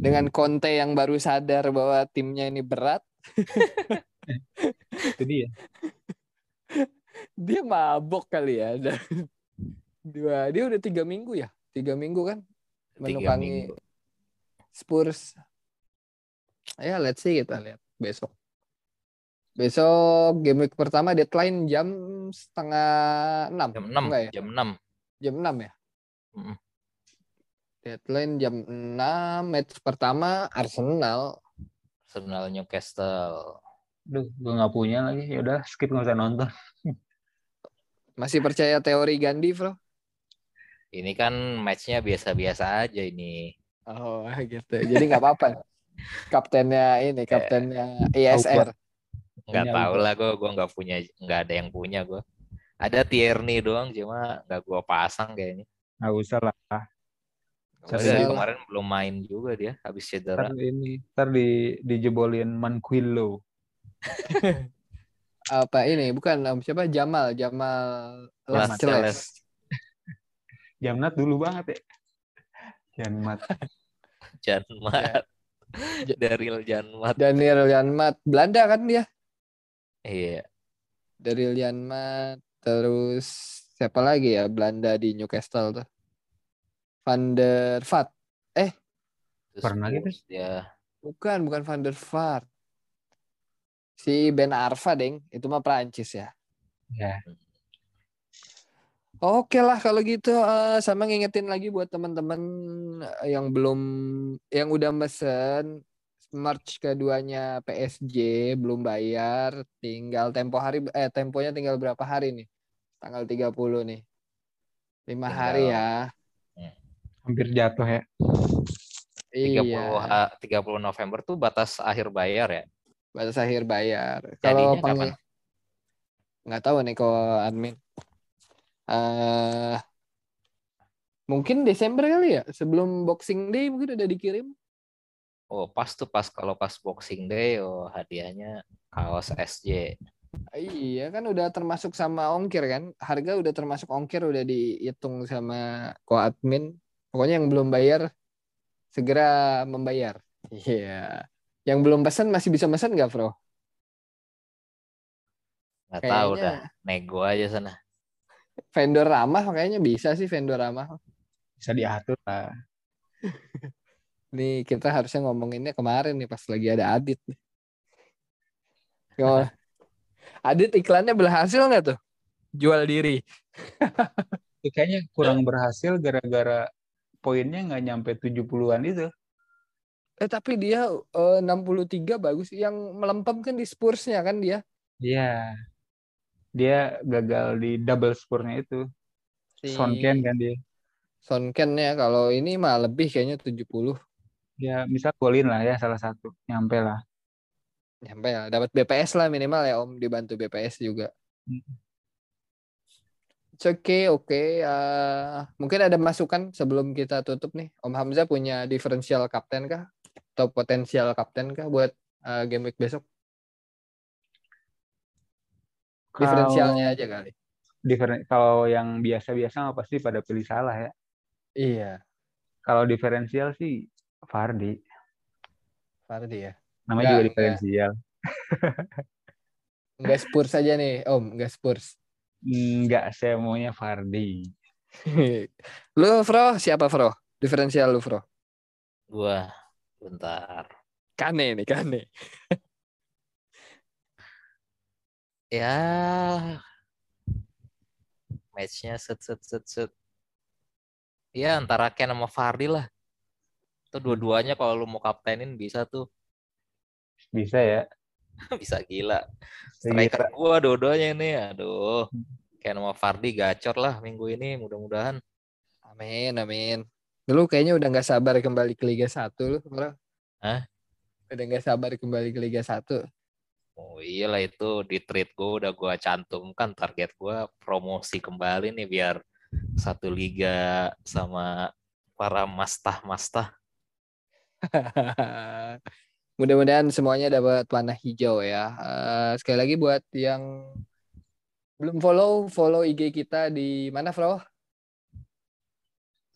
dengan Conte yang baru sadar bahwa timnya ini berat, Itu dia. dia mabok kali ya. Dan dua dia udah tiga minggu ya, tiga minggu kan menukangi minggu. Spurs. Ya let's see kita lihat besok. Besok game week pertama deadline jam setengah enam. Jam 6, Enggak ya? jam 6. Jam enam ya. Mm-mm. Deadline jam 6 match pertama Arsenal. Arsenal Newcastle. Duh, gue nggak punya lagi. Ya udah skip nggak usah nonton. Masih percaya teori Gandhi, Bro? Ini kan matchnya biasa-biasa aja ini. Oh, gitu. Jadi nggak apa-apa. Kaptennya ini, kaptennya ISR. nggak Punya tahu lah gue gue nggak punya nggak ada yang punya gue ada Tierney doang cuma nggak gue pasang kayaknya Nggak usah lah. Lah. kemarin belum main juga dia habis cedera Ntar ini, ntar di dijebolin Manquillo. Apa ini? Bukan um, siapa? Jamal, Jamal Las Las Celes. Celes. Jamnat dulu banget ya. Janmat. Janmat Ja- Daryl Janmat Daniel Janmat, Belanda kan dia? iya Daryl Janmat, terus siapa lagi ya Belanda di Newcastle tuh? Van der Vaart. Terus Pernah gitu? Dia Bukan, bukan Van der Vaart. Si Ben Arfa, Deng. Itu mah Prancis ya. Ya. Oke lah kalau gitu eh, sama ngingetin lagi buat teman-teman yang belum yang udah mesen March keduanya PSG belum bayar tinggal tempo hari eh temponya tinggal berapa hari nih? Tanggal 30 nih. Lima hari ya. Hampir jatuh ya. 30 iya ha- 30 November tuh batas akhir bayar ya? Batas akhir bayar. Kalau peng- nggak tahu nih kalau admin eh mungkin Desember kali ya sebelum Boxing Day mungkin udah dikirim oh pas tuh pas kalau pas Boxing Day oh hadiahnya kaos SJ Iya kan udah termasuk sama ongkir kan. Harga udah termasuk ongkir udah dihitung sama ko admin. Pokoknya yang belum bayar segera membayar. Iya. Yang belum pesan masih bisa pesan nggak, Bro? nggak tahu dah nego aja sana vendor ramah kayaknya bisa sih vendor ramah. Bisa diatur lah. Nih kita harusnya ngomonginnya kemarin nih pas lagi ada Adit nih. Yo, Adit iklannya berhasil nggak tuh? Jual diri. Itu kayaknya kurang berhasil gara-gara poinnya nggak nyampe 70-an itu. Eh tapi dia eh, 63 bagus. Yang melempem kan di Spursnya kan dia. Iya. Dia gagal di double score-nya itu. Si Son Ken kan dia. Son Ken ya kalau ini mah lebih kayaknya 70. Ya misal golin lah ya salah satu. Nyampe lah. Nyampe ya, dapat BPS lah minimal ya Om, dibantu BPS juga. Hmm. Okay, oke. Eh, mungkin ada masukan sebelum kita tutup nih. Om Hamzah punya diferensial kapten kah? Atau potensial kapten kah buat eh, game week besok? Diferensialnya aja kali. Diferen- kalau yang biasa-biasa mah pasti pada pilih salah ya. Iya, Kalau diferensial sih Fardi. Fardi ya. Namanya Enggak, juga enggak. diferensial. Enggak Spurs aja nih, Om, enggak Spurs. Enggak, saya maunya Fardi. lu, Fro, siapa, Fro? Diferensial lu, Fro? gua bentar Kane nih, Kane. ya matchnya set set set set ya antara Ken sama Fardi lah itu dua-duanya kalau lu mau kaptenin bisa tuh Bisa ya. bisa gila striker gua dua-duanya nih aduh Ken sama Fardi gacor lah minggu ini mudah-mudahan Amin, amin. Lu kayaknya udah nggak sabar kembali ke Liga 1 lu, Bro. Hah? Udah nggak sabar kembali ke Liga 1. Oh iyalah itu di tweet gua udah gua cantumkan target gua promosi kembali nih biar satu liga sama para mastah-mastah Mudah-mudahan semuanya dapat warna hijau ya. Eh, sekali lagi buat yang belum follow, follow IG kita di mana, Bro?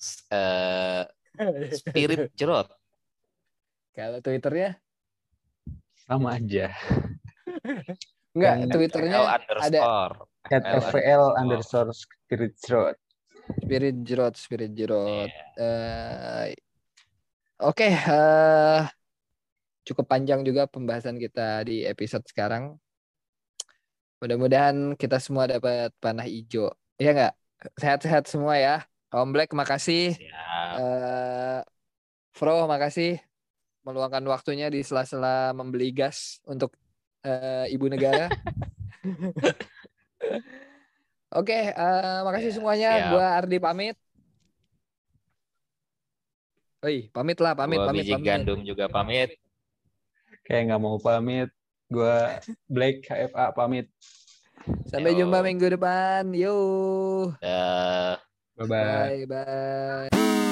S- eh, Spirit Jerot Kalau Twitternya? sama aja. Enggak, Twitternya underscore At FVL underscore spirit road. Spirit Jerot, Spirit Jerot. Iya. Eh, Oke, eh, cukup panjang juga pembahasan kita di episode sekarang. Mudah-mudahan kita semua dapat panah hijau. Iya nggak? Sehat-sehat semua ya. Om Black, makasih. Siap. Eh, Fro, makasih meluangkan waktunya di sela-sela membeli gas untuk eh, ibu negara. Oke, eh, makasih Ya, semuanya. siap. Gua Ardi pamit. Oi, pamit lah, pamit, Gua pamit, biji pamit. gandum juga pamit. kayak nggak mau pamit. Gua Black KFA pamit. Sampai Yo. jumpa minggu depan. Yo. Eh, Bye bye. Bye bye.